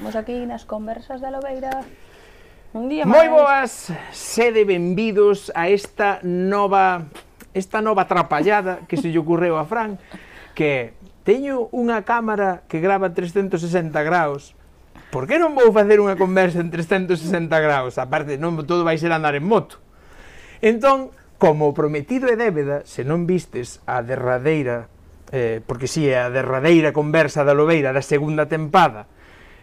Estamos aquí nas conversas da Lobeira. Un día máis. Moi boas, sede benvidos a esta nova esta nova atrapallada que se lle ocorreu a Fran, que teño unha cámara que grava 360 graus, por que non vou facer unha conversa en 360 graus? Aparte, non todo vai ser andar en moto. Entón, como prometido é débeda, se non vistes a derradeira, eh, porque si sí, é a derradeira conversa da Lobeira da segunda tempada,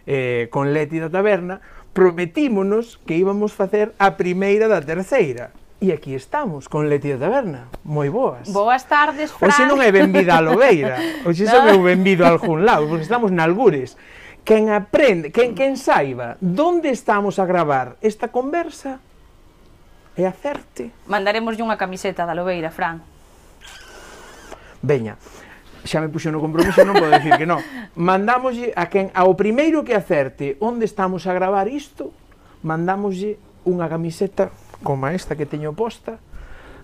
eh, con Leti da Taberna, prometímonos que íbamos facer a primeira da terceira. E aquí estamos, con Leti da Taberna. Moi boas. Boas tardes, Fran. Oxe non é benvida a Lobeira, hoxe no. sabeu eu benvido a algún lado, porque estamos nalgures. Quen aprende, quen, quen saiba donde estamos a gravar esta conversa, e acerte. Mandaremos unha camiseta da Lobeira, Fran. Veña xa me puxo no compromiso, non podo dicir que non. Mandámoslle a quen ao primeiro que acerte onde estamos a gravar isto, mandámoslle unha camiseta como esta que teño posta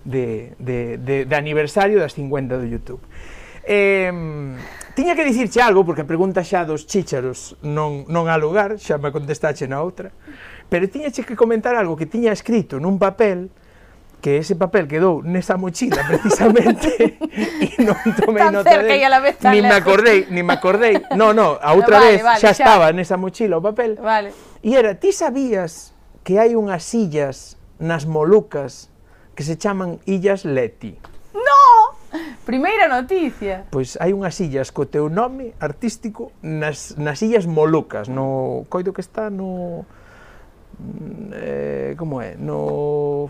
de, de, de, de aniversario das 50 do YouTube. Eh, tiña que dicirche algo, porque a pregunta xa dos chícharos non, non há lugar, xa me contestache na outra, pero tiñache que comentar algo que tiña escrito nun papel que ese papel quedou nesa mochila precisamente e non tomei tan nota cerca de, e a la vez tan nin me acordei, ni me acordei. No, no, a outra vale, vez vale, xa, xa estaba nesa mochila o papel. Vale. E era, ti sabías que hai unhas illas nas Molucas que se chaman Illas Leti? No! Primeira noticia. Pois hai unhas illas co teu nome artístico nas, nas Illas Molucas, no coido que está no... Mm, eh, como é? No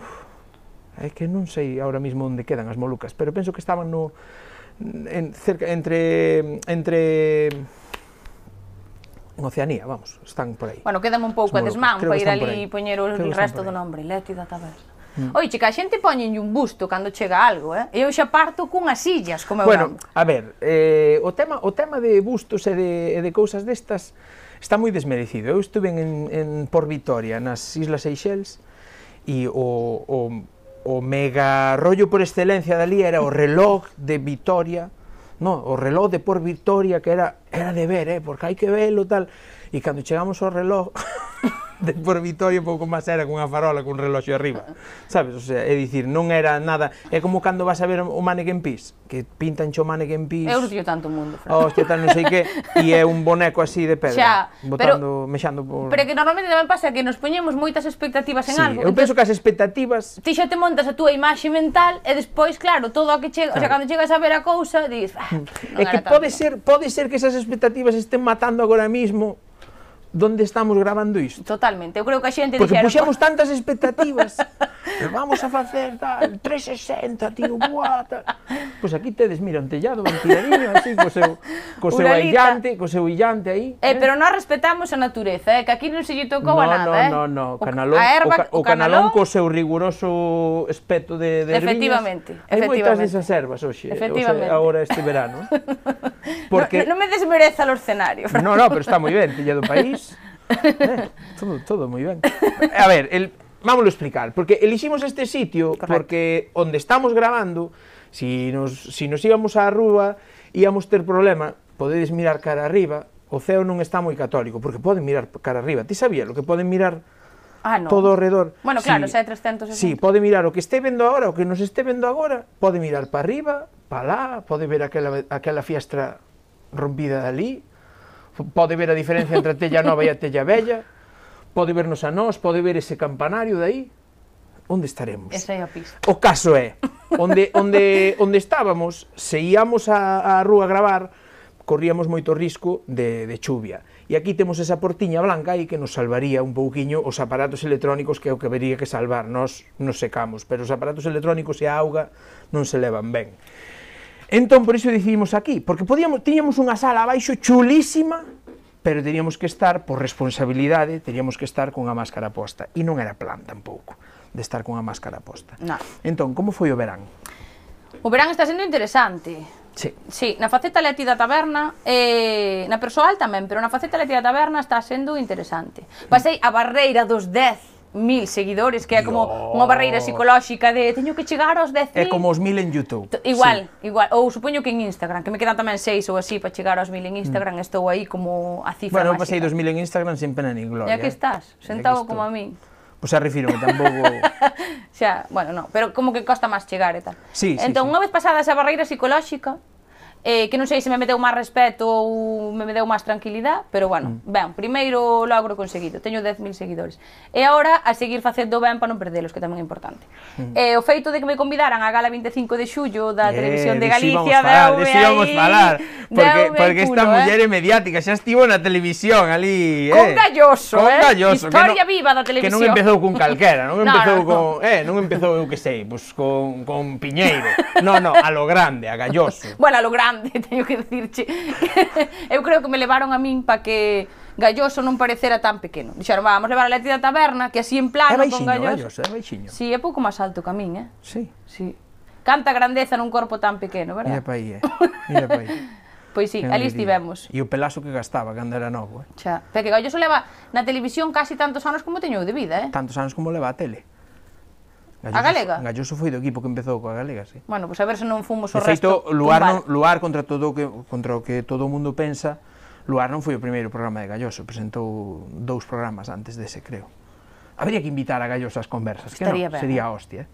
é que non sei ahora mismo onde quedan as Molucas, pero penso que estaban no en, cerca entre entre en Oceanía, vamos, están por aí. Bueno, quedan un pouco a desmán para pois, ir ali e poñer o resto do nombre, Létida Taberna. Mm. Oiche, que a xente poñenlle un busto cando chega algo, eh? Eu xa parto cunhas sillas, como eu Bueno, a ver, eh, o tema o tema de bustos e de, e de cousas destas está moi desmerecido. Eu estuve en, en por Vitoria, nas Islas Seychelles, e o, o o mega rollo por excelencia dali era o reloj de Vitoria, no, o reloj de por Vitoria que era era de ver, eh, porque hai que velo tal, e cando chegamos ao reloj de por Vitoria un pouco máis era cunha farola cun reloxo arriba. Sabes, o sea, é dicir, non era nada, é como cando vas a ver o Mannequin Peace, que pintan cho Mannequin Peace. Eu non teño tanto mundo, Fran. Hostia, tal non sei que, e é un boneco así de pedra, Xa, botando, pero, mexando por Pero que normalmente tamén pasa que nos poñemos moitas expectativas en sí, algo. Eu penso que as expectativas Ti xa te montas a túa imaxe mental e despois, claro, todo o que chega, claro. o sea, cando chegas a ver a cousa, dis, ah, mm. é que tanto. pode ser, pode ser que esas expectativas estén matando agora mismo donde estamos grabando isto. Totalmente, eu creo que a xente Porque dixeron... puxemos tantas expectativas, vamos a facer tal, 360, tío, buá, tal. Pois pues aquí tedes, mira, un tellado, un tiradiño, así, co seu, co seu illante, co seu illante aí. Eh, eh, pero non respetamos a natureza, eh, que aquí non se lle tocou no, a nada, no, eh. No, no, no, canalón, o, erva, o, ca, o canalón, canalón co seu riguroso espeto de, de Efectivamente, riñas. efectivamente. Hai moitas desas ervas hoxe, efectivamente. O sea, agora este verano. Eh. Porque... Non, me desmereza o escenario. No, no, pero está moi ben, Tilla do País. eh, todo, todo moi ben. A ver, el, vámoslo explicar, porque eliximos este sitio Correcto. porque onde estamos grabando, si nos, si nos íbamos á rúa, íamos ter problema, podedes mirar cara arriba, o ceo non está moi católico, porque poden mirar cara arriba. Ti sabía lo que poden mirar ah, no. todo ao redor. Bueno, claro, sí, xa é 360. Sí, pode mirar o que este vendo agora, o que nos este vendo agora, pode mirar para arriba, palá, pode ver aquela, aquela fiestra rompida dali, pode ver a diferencia entre a tella nova e a tella vella, pode vernos a nós, pode ver ese campanario dai, onde estaremos? Esa é a pista. O caso é, onde, onde, onde estábamos, se íamos a, a rúa a gravar, corríamos moito risco de, de chuvia. E aquí temos esa portiña blanca aí que nos salvaría un pouquiño os aparatos electrónicos que é o que vería que salvar. Nos nos secamos, pero os aparatos electrónicos e a auga non se levan ben. Entón, por iso decidimos aquí, porque podíamos, tiñamos unha sala abaixo chulísima, pero teníamos que estar, por responsabilidade, teníamos que estar cunha máscara posta. E non era plan tampouco de estar cunha máscara posta. No. Entón, como foi o verán? O verán está sendo interesante. Sí. sí, na faceta Leti da Taberna, eh, na persoal tamén, pero na faceta Leti da Taberna está sendo interesante. Pasei a barreira dos 10 mil seguidores, que é como Dios. unha barreira psicolóxica de teño que chegar aos 10.000. É como os mil en YouTube. T igual, sí. igual. Ou supoño que en Instagram, que me quedan tamén seis ou así para chegar aos mil en Instagram, mm. estou aí como a cifra Bueno, máxica. pasei dos mil en Instagram sin pena ni gloria. E aquí eh. estás, sentado como a mí. Pois pues xa refiro que tampouco... xa, bueno, no, pero como que costa máis chegar e tal. Sí, sí, entón, sí. unha vez pasada esa barreira psicolóxica, eh, que non sei se me deu máis respeto ou me deu máis tranquilidade, pero bueno, mm. ben, primeiro logro conseguido, teño 10.000 seguidores. E agora a seguir facendo ben para non perdelos, que tamén é importante. Mm. Eh, o feito de que me convidaran a gala 25 de xullo da eh, Televisión de Galicia, falar, deume aí... íbamos falar, porque, porque culo, esta muller é mediática, xa estivo na televisión ali, eh. Con galloso, con eh. galloso, eh. Historia que viva da televisión. Que non empezou con calquera, non empezou no, no, con, no. eh, non empezou eu que sei, pues, con con Piñeiro. no, no, a lo grande, a galloso. bueno, a lo grande grande, teño que dicirche. eu creo que me levaron a min para que Galloso non parecera tan pequeno. Dixeron, vamos levar a Leti da taberna, que así en plano é baixinho, con Galloso. Galloso. É baixiño. Sí, é pouco máis alto que a min, eh? Sí. Sí. Canta grandeza nun corpo tan pequeno, verdad? Mira pa aí, eh. Mira pa aí. Pois sí, ali estivemos. E o pelazo que gastaba cando era novo, eh? Xa. Pero que Galloso leva na televisión casi tantos anos como teño de vida, eh? Tantos anos como leva a tele. Galloso, a galega? Galloso foi do equipo que empezou coa galega, sí. Bueno, pois pues a ver se non fomos o de feito, resto. Luar, non, Luar contra todo que, contra o que todo o mundo pensa, Luar non foi o primeiro programa de Galloso, presentou dous programas antes dese, creo. Habría que invitar a Galloso ás conversas, Estaría que non, ben. sería eh. hostia. Eh?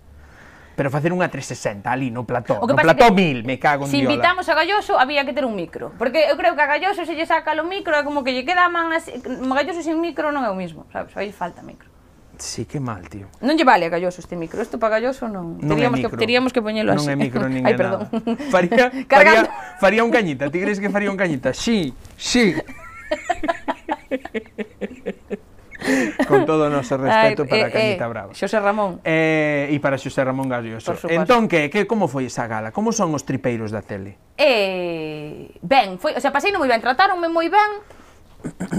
Pero facer unha 360 ali no plató, o que no plató que, mil, me cago en si diola. invitamos a Galloso, había que ter un micro. Porque eu creo que a Galloso se lle saca o micro, é como que lle queda a man así, Galloso sin micro non é o mismo, sabes? Aí falta micro. Sí, que mal, tío. Non lle vale a Galloso este micro, isto para Galloso non. non teríamos, micro. que, teríamos que poñelo así. Non é micro nin Ai, perdón. Nada. Faría, faría, faría un cañita, ti crees que faría un cañita? Sí, sí. Con todo o noso respeto Ay, para eh, eh Cañita eh, Brava. Xosé Ramón. Eh, e para Xosé Ramón Galloso. Entón, que, que como foi esa gala? Como son os tripeiros da tele? Eh, ben, foi, o sea, pasei non moi ben, tratáronme moi ben,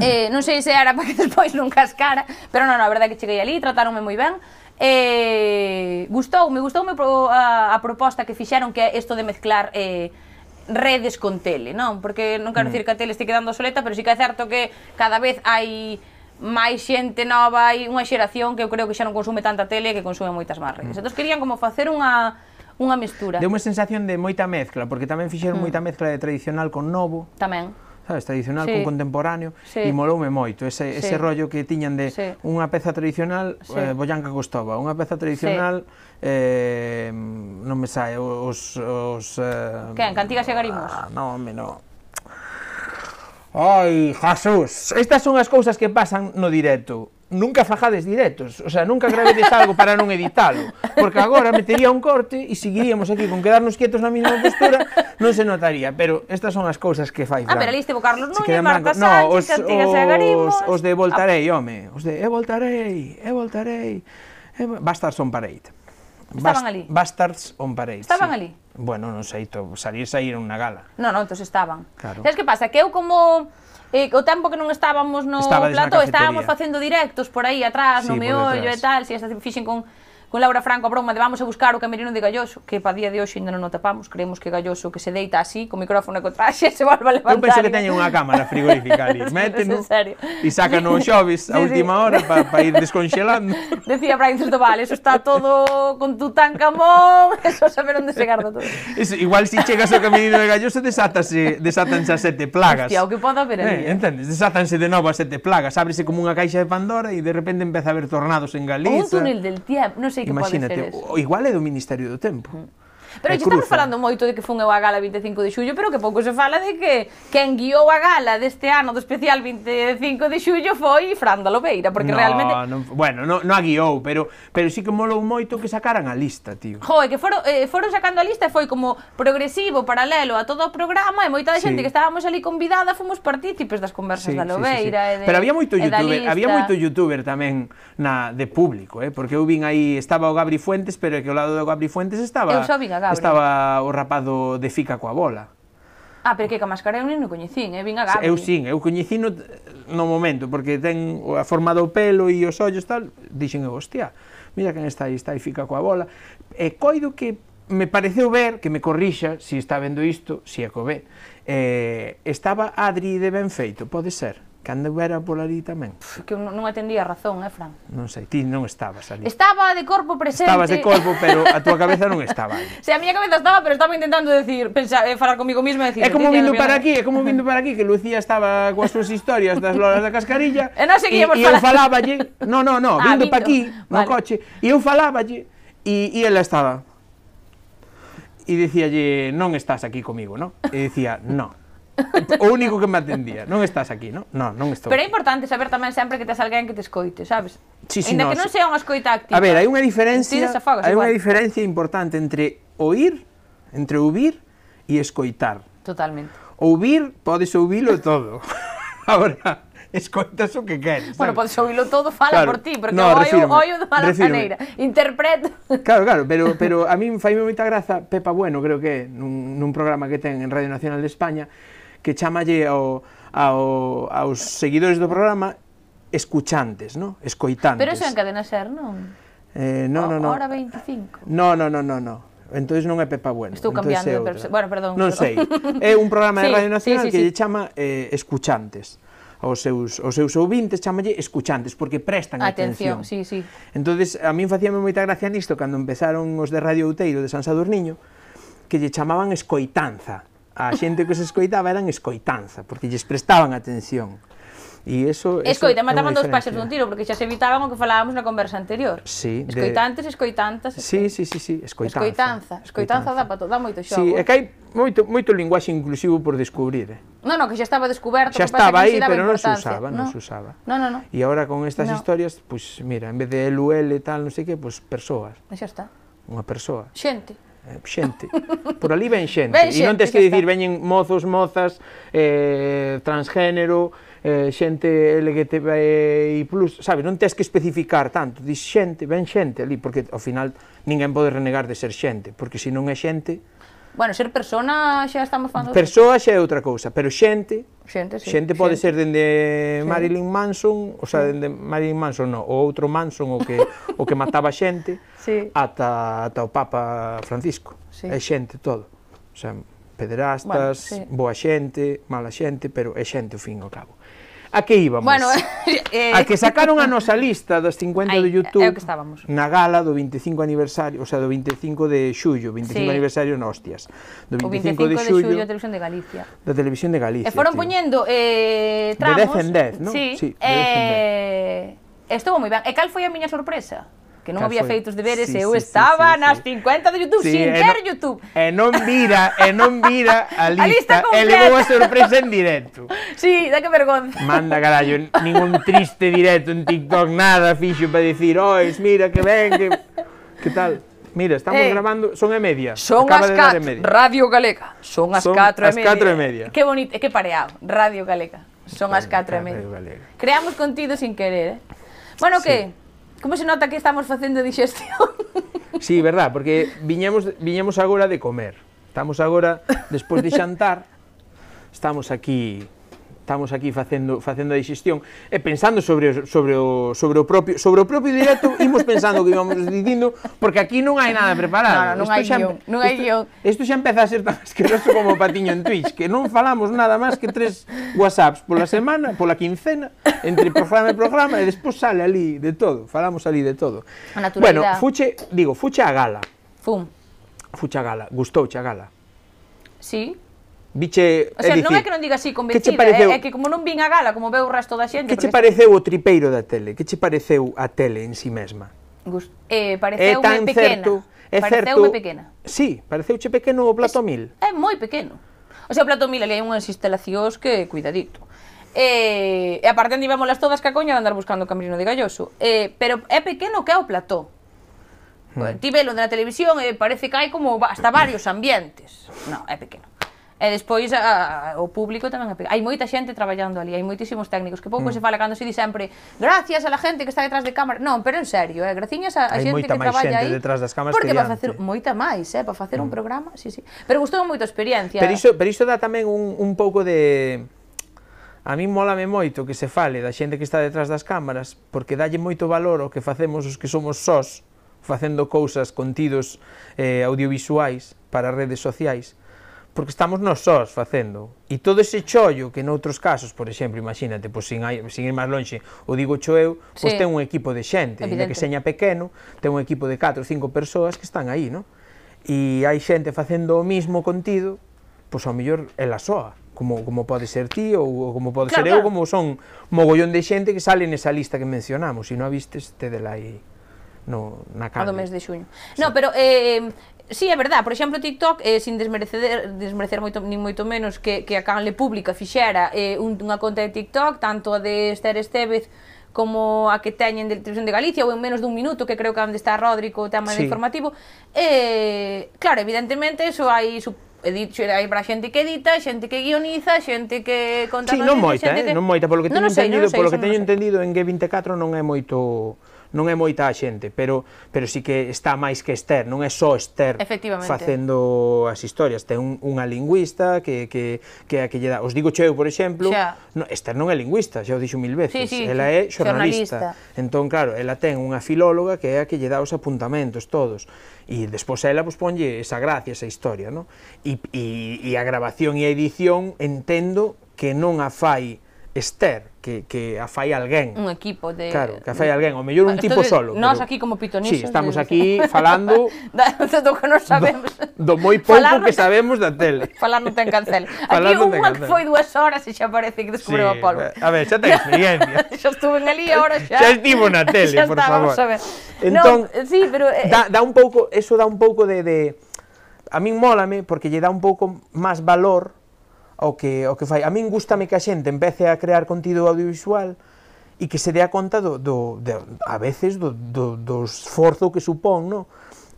eh, non sei se era para que despois non cascara, pero non, a verdade é que cheguei ali, tratáronme moi ben, eh, gustoume, gustoume pro, a, a proposta que fixeron que é isto de mezclar eh, redes con tele, non? Porque non quero mm. dicir que a tele este quedando soleta, pero sí que é certo que cada vez hai máis xente nova e unha xeración que eu creo que xa non consume tanta tele que consume moitas máis redes. Mm. Entón querían como facer unha unha mestura. Deu unha sensación de moita mezcla, porque tamén fixeron mm. moita mezcla de tradicional con novo. Tamén sabes, tradicional sí. con contemporáneo sí. e moloume moito ese, sí. ese rollo que tiñan de sí. unha peza tradicional sí. eh, Boyanca Costova, unha peza tradicional sí. eh, non me sae os... os eh, que, en Cantigas e Garimos? Ah, non, me non Ai, Jesús, estas son as cousas que pasan no directo nunca fajades directos, o sea, nunca gravedes algo para non editalo, porque agora metería un corte e seguiríamos aquí con quedarnos quietos na mesma postura, non se notaría, pero estas son as cousas que fai Fran. Ah, pero ali estivo Carlos Núñez, Marta Sánchez, no, os, Cantigas os, Agarimos... Os de Voltarei, home, os de E Voltarei, E Voltarei, e... va estar son pareit. Estaban ali. Bastards on Parade. Estaban sí. ali. Bueno, non sei, to, salir saíron na gala. Non, non, entón estaban. Claro. Sabes que pasa? Que eu como eh, o tempo que non estábamos no Estabades plató, estábamos facendo directos por aí atrás, sí, no meollo e tal, si esta fixen con con Laura Franco a broma de vamos a buscar o camerino de Galloso, que pa día de hoxe ainda non o tapamos, creemos que Galloso que se deita así, co micrófono que traxe, se volve a levantar. Eu penso que teñen unha cámara frigorífica ali, méteno e sacan os xovis a última hora para pa ir desconxelando. Decía Brian Celto, vale, eso está todo con Tutankamón, eso saber onde se garda todo. Eso, igual si chegas ao camerino de Galloso desátase, desátanse as sete plagas. Hostia, o que pode haber ali. Eh, eh. entendes, desátanse de novo as sete plagas, ábrese como unha caixa de Pandora e de repente empeza a haber tornados en Galiza. Un túnel del tiempo, non sei, sí que Imagínate, pode ser eso. igual é do Ministerio do Tempo. Mm. Pero que estamos falando moito de que fun eu a gala 25 de xullo, pero que pouco se fala de que quen guiou a gala deste ano do especial 25 de xullo foi Fran da Lobeira, porque no, realmente... Non, bueno, non no a guiou, pero, pero sí que molou moito que sacaran a lista, tío. Joe, que foron, eh, foron sacando a lista e foi como progresivo, paralelo a todo o programa e moita da xente sí. que estábamos ali convidada fomos partícipes das conversas sí, da Lobeira sí, sí. e de, Pero había moito youtuber, había moito youtuber tamén na de público, eh, porque eu vin aí estaba o Gabri Fuentes, pero que ao lado do Gabri Fuentes estaba Eu só vin a Gabre. Estaba o rapaz do, de Fica coa bola. Ah, pero que ca máscara mascara eu non coñecín, eh? vin a Gabre. Eu sin, eu coñecino no momento, porque ten a forma do pelo e os ollos tal, dixen eu, hostia, mira quen está aí, está aí Fica coa bola. E coido que me pareceu ver, que me corrixa, se si está vendo isto, se si é que o ve, eh, estaba Adri de Benfeito, pode ser? Cando era por ali tamén. Que non atendía razón, eh, Fran? Non sei, ti non estabas ali. Estaba de corpo presente. Estabas de corpo, pero a túa cabeza non estaba ali. Se, a miña cabeza estaba, pero estaba intentando decir, pensar, eh, falar comigo mismo e decir... É como vindo para aquí, é como vindo para aquí, que Lucía estaba coas súas historias das loras da cascarilla. e non seguíamos e, e eu faláballe, no, no, no, vindo ah, vindo. para aquí, no vale. coche, e eu faláballe, e, e ela estaba... E dicíalle, non estás aquí comigo, non? E dicía, non. O único que me atendía, non estás aquí, non? Non, non estou. Pero é importante saber tamén sempre que tes alguén que te escoite, sabes? Sí, sí, Ainda no, que non sea unha escoita activa. A ver, hai unha diferencia, hai unha diferencia importante entre oír, entre ouvir e escoitar. Totalmente. Ouvir, podes ouvilo todo. Agora, escoitas o que queres. Bueno, podes ouvilo todo, fala claro, por ti, porque no, oio, oio de mala maneira. Interpreto. Claro, claro, pero, pero a min faime moita graza Pepa Bueno, creo que nun, nun programa que ten en Radio Nacional de España, que chamalle ao, ao, aos seguidores do programa escuchantes, no? escoitantes. Pero eso en cadena ser, non? Eh, no, no, no. Hora 25. No, no, no, no, no. Entonces non é Pepa Bueno. Estou entón cambiando, é outro. bueno, perdón. Non perdón. sei. É un programa de sí, Radio Nacional sí, sí, que sí. lle chama eh, escuchantes aos seus, aos seus ouvintes, chamalle escuchantes, porque prestan atención. atención. Sí, sí. entonces a min facíame moita gracia nisto cando empezaron os de Radio Outeiro de San Sadurniño, que lle chamaban escoitanza a xente que os escoitaba eran escoitanza, porque lles prestaban atención. E eso, Escoita, eso mataban dos paxas dun tiro, porque xa se evitaban o que falábamos na conversa anterior. Sí, escoitantes, de... escoitantas. Sí, sí, sí, sí, escoitanza. Escoitanza, escoitanza, escoitanza dá para todo, dá moito xogo. Sí, é que hai moito, moito linguaxe inclusivo por descubrir. Eh. Non, non, que xa estaba descoberto. Xa estaba aí, pero non se usaba, non no. se usaba. Non, non, non. E agora con estas no. historias, pois, pues, mira, en vez de LUL e tal, non sei que, pois, pues, persoas. E xa está. Unha persoa. Xente. Eh, xente. Por ali ven xente. ven xente e non tes que dicir veñen mozos, mozas, eh, transgénero, eh, xente LGTBI+, sabes, non tes que especificar tanto. Dis xente, ven xente ali, porque ao final ninguén pode renegar de ser xente, porque se non é xente, Bueno, ser persona xa estamos falando... Persoa xa é outra cousa, pero xente... Xente, sí. Xente pode xente. ser dende sí. Marilyn Manson, o sea, dende Marilyn Manson, no, o outro Manson o que o que mataba xente, sí. ata, ata o Papa Francisco. Sí. É xente todo. O sea, pederastas, bueno, sí. boa xente, mala xente, pero é xente, ao fin e ao cabo. A que íbamos? Bueno, eh... A que sacaron a nosa lista das 50 Aí, do YouTube é o que estábamos. na gala do 25 aniversario, o sea, do 25 de xullo, 25 sí. aniversario no hostias. Do 25, o 25 de, xullo, de xullo da Televisión de Galicia. Da Televisión de Galicia. E foron tío. poñendo eh, tramos. De 10 en 10, non? Sí. sí de eh... Estuvo moi ben. E cal foi a miña sorpresa? que non había feito os deberes sí, e eu sí, estaba sí, sí, nas 50 de YouTube, sí, sin ter no, YouTube. E non vira, e non vira a lista, a lista completa. e levou a sorpresa en directo. Sí, da que vergonza. Manda carallo, ningún triste directo en TikTok, nada fixo para dicir, ois, mira que ben, que, que tal. Mira, estamos eh, grabando, son e media. Son Acaba as 4, Radio Galega. Son as 4 e media. E media. Que bonito, que pareado, Radio Galega. Son bueno, as eh, 4 e media. Creamos contido sin querer, eh? Bueno, sí. que... Como se nota que estamos facendo digestión? Sí, verdad, porque viñemos, viñemos agora de comer. Estamos agora, despois de xantar, estamos aquí estamos aquí facendo facendo a digestión e pensando sobre o, sobre o sobre o propio sobre o propio directo imos pensando que íbamos dicindo porque aquí non hai nada preparado. No, no, non hai guión, non hai guión. Isto xa empeza a ser tan asqueroso como o patiño en Twitch, que non falamos nada máis que tres WhatsApps pola semana, pola quincena, entre programa e programa e despois sale ali de todo, falamos ali de todo. a Bueno, fuche, digo, fuche a gala. Fum. Fuche a gala, gustouche a gala. Sí, Biche, o sea, é dicir, non é que non diga así convencida, pareceu, é, é que como non vin a gala, como veu o resto da xente... Que che pareceu o tripeiro da tele? Que che pareceu a tele en si sí mesma? Gust, eh, pareceu é tan pequena. Certo, é pareceu certo, pequena. Sí, pareceuche pequeno o plato es, mil. É moi pequeno. O sea, o plato mil, ali hai unhas instalacións que cuidadito. Eh, e aparte andivámolas todas que a coña de andar buscando o camerino de Galloso. Eh, pero é pequeno que é o plató. Hmm. Ti velo na televisión e eh, parece que hai como hasta varios ambientes. Non, é pequeno. E despois a, a, o público tamén é Hai moita xente traballando ali, hai moitísimos técnicos que pouco mm. se fala cando se di sempre gracias a la gente que está detrás de cámara. Non, pero en serio, eh, graciñas a, a hai xente que traballa aí. detrás das cámaras porque para facer moita máis, eh, para facer mm. un programa, sí, sí. Pero gustou moito a experiencia. Pero iso, pero iso dá tamén un, un pouco de A mí molame moito que se fale da xente que está detrás das cámaras, porque dalle moito valor ao que facemos os que somos sós, facendo cousas, contidos eh, audiovisuais para redes sociais porque estamos nós sós facendo. E todo ese chollo que noutros casos, por exemplo, imagínate, pois sin, sin ir máis lonxe, o digo cho eu, pois sí. ten un equipo de xente, ainda que seña pequeno, ten un equipo de 4 ou 5 persoas que están aí, non? E hai xente facendo o mismo contido, pois ao mellor ela soa como, como pode ser ti ou como pode claro, ser eu, claro. como son mogollón de xente que sale nesa lista que mencionamos, se non a vistes, tedela aí no, na cara. A do mes de xuño. Sí. No, pero eh, Sí, é verdad, por exemplo, TikTok, eh, sin desmerecer, desmerecer moito, nin moito menos que, que a canle pública fixera eh, un, unha conta de TikTok, tanto a de Esther Estevez como a que teñen de Televisión de Galicia ou en menos dun minuto, que creo que onde está Rodrigo o tema sí. de informativo. Eh, claro, evidentemente, eso hai su, edito, hai para xente que edita, xente que guioniza, xente que conta sí, non moita, eh, que... non moita, polo que teño no, no entendido, sei, no, no polo que teño no entendido en G24 non é moito non é moita a xente, pero pero sí que está máis que Esther, non é só Esther facendo as historias, ten un, unha lingüista que que que a que lle dá, os digo cheu, por exemplo, xa. no, Esther non é lingüista, xa o dixo mil veces, sí, sí, ela é xornalista. xornalista. Entón, claro, ela ten unha filóloga que é a que lle dá os apuntamentos todos e despois ela pues, ponlle esa gracia, esa historia, no? E, e, e a grabación e a edición entendo que non a fai Esther, que, que a fai alguén. Un equipo de... Claro, que a fai alguén, o mellor un tipo solo. Nós pero... aquí como pitonisos. Sí, estamos aquí falando... da, do que non sabemos. Do, do moi pouco Falar que sabemos da tele. Falar non ten cancel. Falar aquí unha que foi dúas horas e xa parece que descubriu sí, a polvo. A ver, xa ten experiencia. xa estuve en ali e ahora xa... Xa estivo na tele, xa por está, favor. Vamos a ver. Entón, no, sí, pero... Eh, da, eh- da un pouco, eso dá un pouco de... de... A min mólame porque lle dá un pouco máis valor ao que, ao que fai. A min gustame que a xente empece a crear contido audiovisual e que se dea conta do, do, de, a veces do, do, do esforzo que supón, no?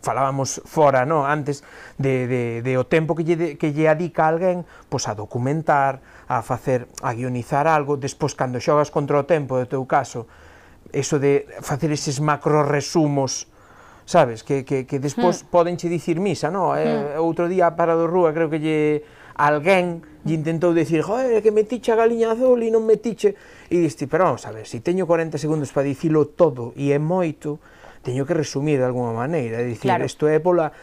falábamos fora, no, antes de, de, de o tempo que lle, que lle adica alguén pois a documentar, a facer, a guionizar algo, despois cando xogas contra o tempo do teu caso, eso de facer eses macro resumos sabes, que, que, que despois mm. poden che dicir misa, no? Mm. Eh, hmm. outro día para do Rúa creo que lle alguén e intentou dicir, joder, que metiche a galiña azul e non metiche, e diste, pero vamos a ver, se si teño 40 segundos para dicilo todo e é moito, teño que resumir de alguma maneira, é dicir, claro. isto é pola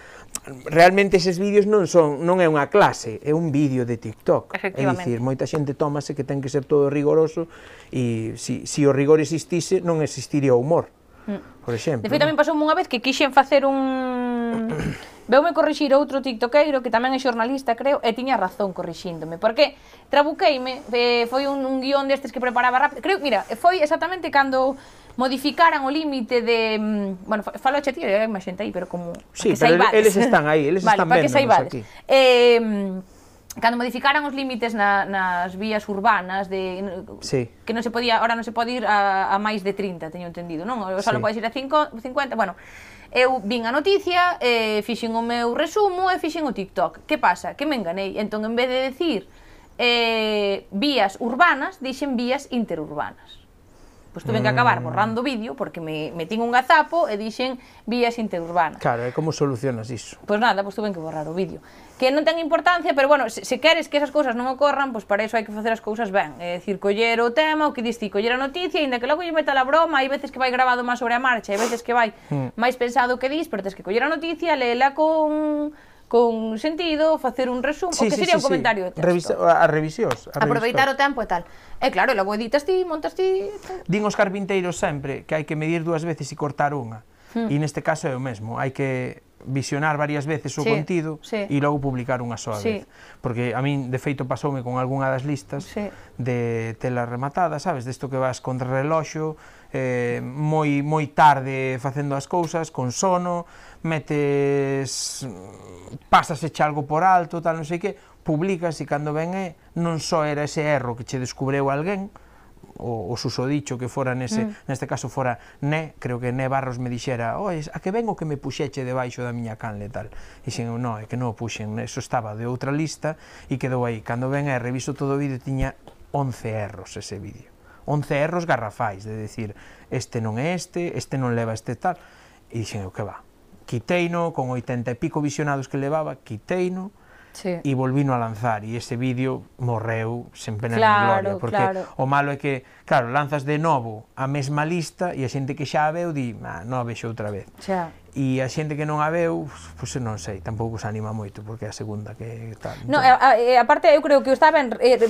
realmente eses vídeos non son non é unha clase, é un vídeo de TikTok. É dicir, moita xente tómase que ten que ser todo rigoroso e se si, si o rigor existise non existiría o humor. Mm. Por exemplo. De feito, tamén pasou unha vez que quixen facer un Veume corrixir outro tiktokeiro que tamén é xornalista, creo, e tiña razón corrixíndome. Porque trabuqueime, eh, foi un, un guión destes que preparaba rápido. Creo, mira, foi exactamente cando modificaran o límite de... Mm, bueno, falo a tío, hai máis xente aí, pero como... Sí, pero saibades. eles están aí, eles vale, están vendo aquí. Eh, cando modificaran os límites na, nas vías urbanas de sí. que non se podía, ahora non se pode ir a, a máis de 30, teño entendido, non? O só sí. podes ir a 5, 50, bueno, Eu vin a noticia, eh, fixen o meu resumo e fixen o TikTok. Que pasa? Que me enganei. Entón, en vez de decir eh, vías urbanas, dixen vías interurbanas. Pois tuve mm. que acabar mm. borrando o vídeo porque me metín un gazapo e dixen vías interurbanas. Claro, e como solucionas iso? Pois nada, pois tuve que borrar o vídeo. Que non ten importancia, pero bueno, se, se queres que esas cousas non ocorran, pois para iso hai que facer as cousas ben. É dicir, coller o tema, o que diste, coller a noticia, ainda que logo lle meta a broma, hai veces que vai grabado máis sobre a marcha, hai veces que vai mm. máis pensado o que dis, pero tens que coller a noticia, leela con con sentido, facer un resumo, sí, o que sería sí, un comentario sí. de texto. Revisa, a revisións. A Aproveitar o tempo e tal. E claro, logo editas ti, montas ti... Din os carpinteiros sempre que hai que medir dúas veces e cortar unha. Hmm. E neste caso é o mesmo, hai que visionar varias veces o sí, contido sí. e logo publicar unha soa sí. vez. Porque a min, de feito, pasoume con algunha das listas sí. de tela rematada, sabes? Desto que vas contra reloxo, eh, moi moi tarde facendo as cousas, con sono, metes pásase algo por alto, tal, non sei que, publicas e cando ven é, non só era ese erro que che descubreu alguén, o, o susodicho que fora nese, mm. neste caso fora Ne, creo que Ne Barros me dixera, "Ois, a que vengo que me puxeche debaixo da miña canle tal." E dixen, "No, é que non o puxen, eso estaba de outra lista e quedou aí." Cando ven e reviso todo o vídeo tiña 11 erros ese vídeo. 11 erros garrafais, de decir, este non é este, este non leva este tal. E dixen, "O que va?" quiteino, con 80 e pico visionados que levaba, quiteino, Sí. e volvino a lanzar e ese vídeo morreu sen pena claro, nin gloria porque claro. o malo é que, claro, lanzas de novo a mesma lista e a xente que xa a veu di, ah, non a vexo outra vez xa. e a xente que non a veu pois pues, non sei, tampouco se anima moito porque é a segunda que tal no, entón... aparte eu creo que o está ben eh,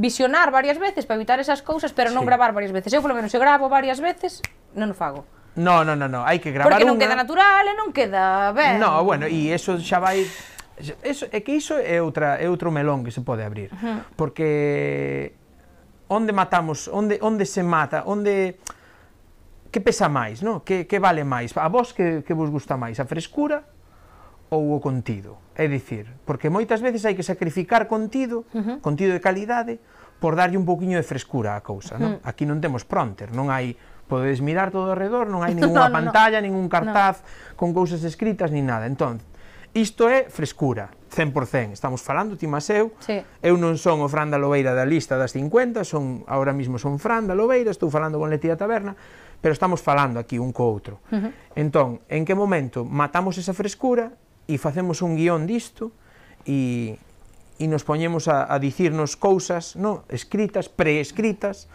visionar varias veces para evitar esas cousas pero non sí. gravar varias veces eu polo menos se gravo varias veces non o fago No, no, no, no, hai que gravar Porque non unha... queda natural e non queda ben. No, bueno, e eso xa vai Eso, é que iso é outra é outro melón que se pode abrir, uh -huh. porque onde matamos, onde onde se mata, onde que pesa máis, no? Que que vale máis? A vos que que vos gusta máis, a frescura ou o contido? É dicir, porque moitas veces hai que sacrificar contido, uh -huh. contido de calidade, por darlle un pouquiño de frescura á cousa, non? Uh -huh. Aquí non temos pronter, non hai podedes mirar todo alrededor, non hai ninguna no, no, pantalla, no. ningún cartaz no. con cousas escritas, nin nada. Entón, isto é frescura, 100%. Estamos falando, ti mas eu, sí. eu non son o Fran da Lobeira da lista das 50, son ahora mismo son Fran da Lobeira, estou falando con Letía Taberna, pero estamos falando aquí un co outro. Uh -huh. Entón, en que momento matamos esa frescura e facemos un guión disto e, e nos poñemos a, a dicirnos cousas no escritas, preescritas,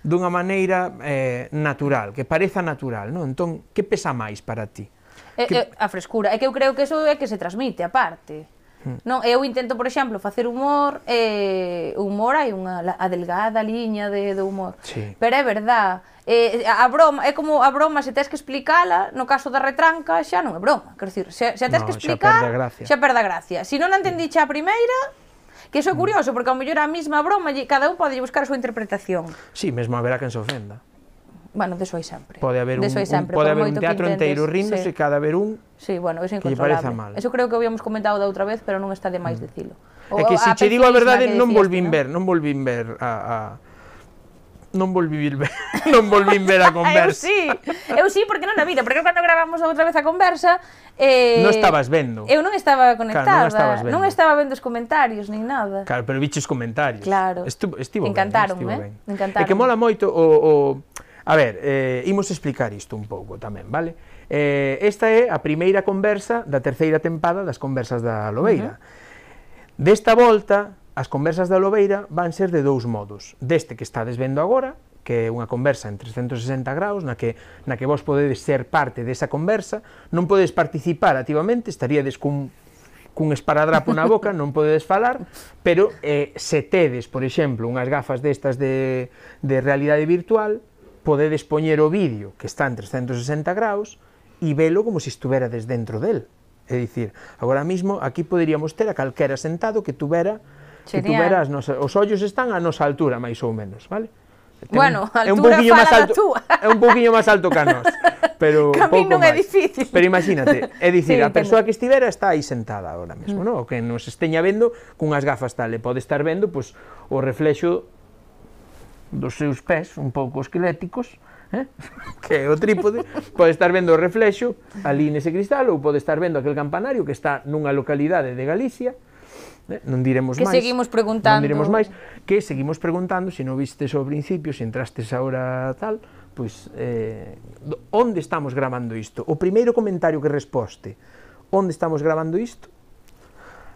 dunha maneira eh, natural, que pareza natural, non? Entón, que pesa máis para ti? É, que... é, a frescura, é que eu creo que eso é que se transmite, aparte. Hmm. Non, eu intento, por exemplo, facer humor, eh, humor hai unha a delgada liña de, de humor. Sí. Pero é verdad, eh, a broma, é como a broma se tes que explicala, no caso da retranca xa non é broma, quer dicir, se, se tes no, que explicar, xa perde a gracia. Xa perde a gracia. Se si non a entendiche a primeira, Que iso é curioso, porque ao mellor a mesma broma, cada un pode buscar a súa interpretación. Sí, mesmo haberá quen se ofenda. Bueno, deso hai sempre. Pode haber un, sempre, un, pode haber un teatro intentes, inteiro rindo sí. e cada haber un sí, bueno, é incontrolable. mal. Eso creo que habíamos comentado da outra vez, pero non está de máis mm. dicilo. O, é que se che digo a verdade, non volvín ¿no? ver, non volvín ver a, a non volví ver, non volví ver a ah, conversa. eu sí, eu sí porque non a vira, porque cando gravamos outra vez a conversa... Eh, non estabas vendo. Eu non estaba conectada, claro, non, non estaba vendo os comentarios, nin nada. Claro, pero viches comentarios. Claro, Estuvo, estivo encantaron, ben, estivo eh? ben. encantaron. E que mola moito o... o a ver, eh, imos explicar isto un pouco tamén, vale? Eh, esta é a primeira conversa da terceira tempada das conversas da Lobeira. Uh -huh. Desta volta, As conversas da Lobeira van ser de dous modos. Deste que estades vendo agora, que é unha conversa en 360 graus, na que, na que vos podedes ser parte desa conversa, non podedes participar activamente, estaríades cun cun esparadrapo na boca, non podedes falar, pero eh, se tedes, por exemplo, unhas gafas destas de, de realidade virtual, podedes poñer o vídeo que está en 360 graus e velo como se si estuverades dentro del. É dicir, agora mismo aquí poderíamos ter a calquera sentado que tuvera Genial. E tú verás, nos, os ollos están a nosa altura, máis ou menos, vale? Ten, bueno, altura é un poquinho máis alto, É un poquinho máis alto que a nós, pero pouco non máis. difícil. Pero imagínate, é dicir, sí, a persoa que estivera está aí sentada agora mesmo, mm. non? O que nos esteña vendo cunhas gafas tal, e pode estar vendo pois o reflexo dos seus pés un pouco esqueléticos, eh? que é o trípode, pode estar vendo o reflexo ali nese cristal ou pode estar vendo aquel campanario que está nunha localidade de Galicia, eh? non diremos que máis. Que seguimos preguntando. Non diremos máis, que seguimos preguntando, se non vistes ao principio, se entrastes agora tal, pois, eh, onde estamos gravando isto? O primeiro comentario que resposte, onde estamos gravando isto,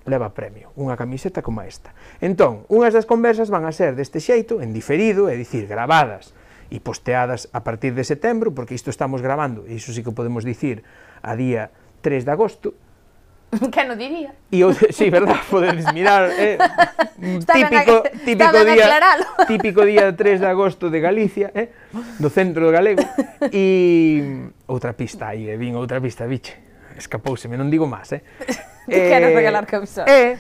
leva premio, unha camiseta como esta. Entón, unhas das conversas van a ser deste xeito, en diferido, é dicir, gravadas e posteadas a partir de setembro, porque isto estamos gravando, e iso sí que podemos dicir a día 3 de agosto, Que non diría. E eu, sí, verdad, podedes mirar, eh? típico, típico día, típico día 3 de agosto de Galicia, eh? do centro galego, e outra pista aí, eh? vin outra pista, biche, escapouseme, non digo máis, eh? eh quero regalar camisola. E,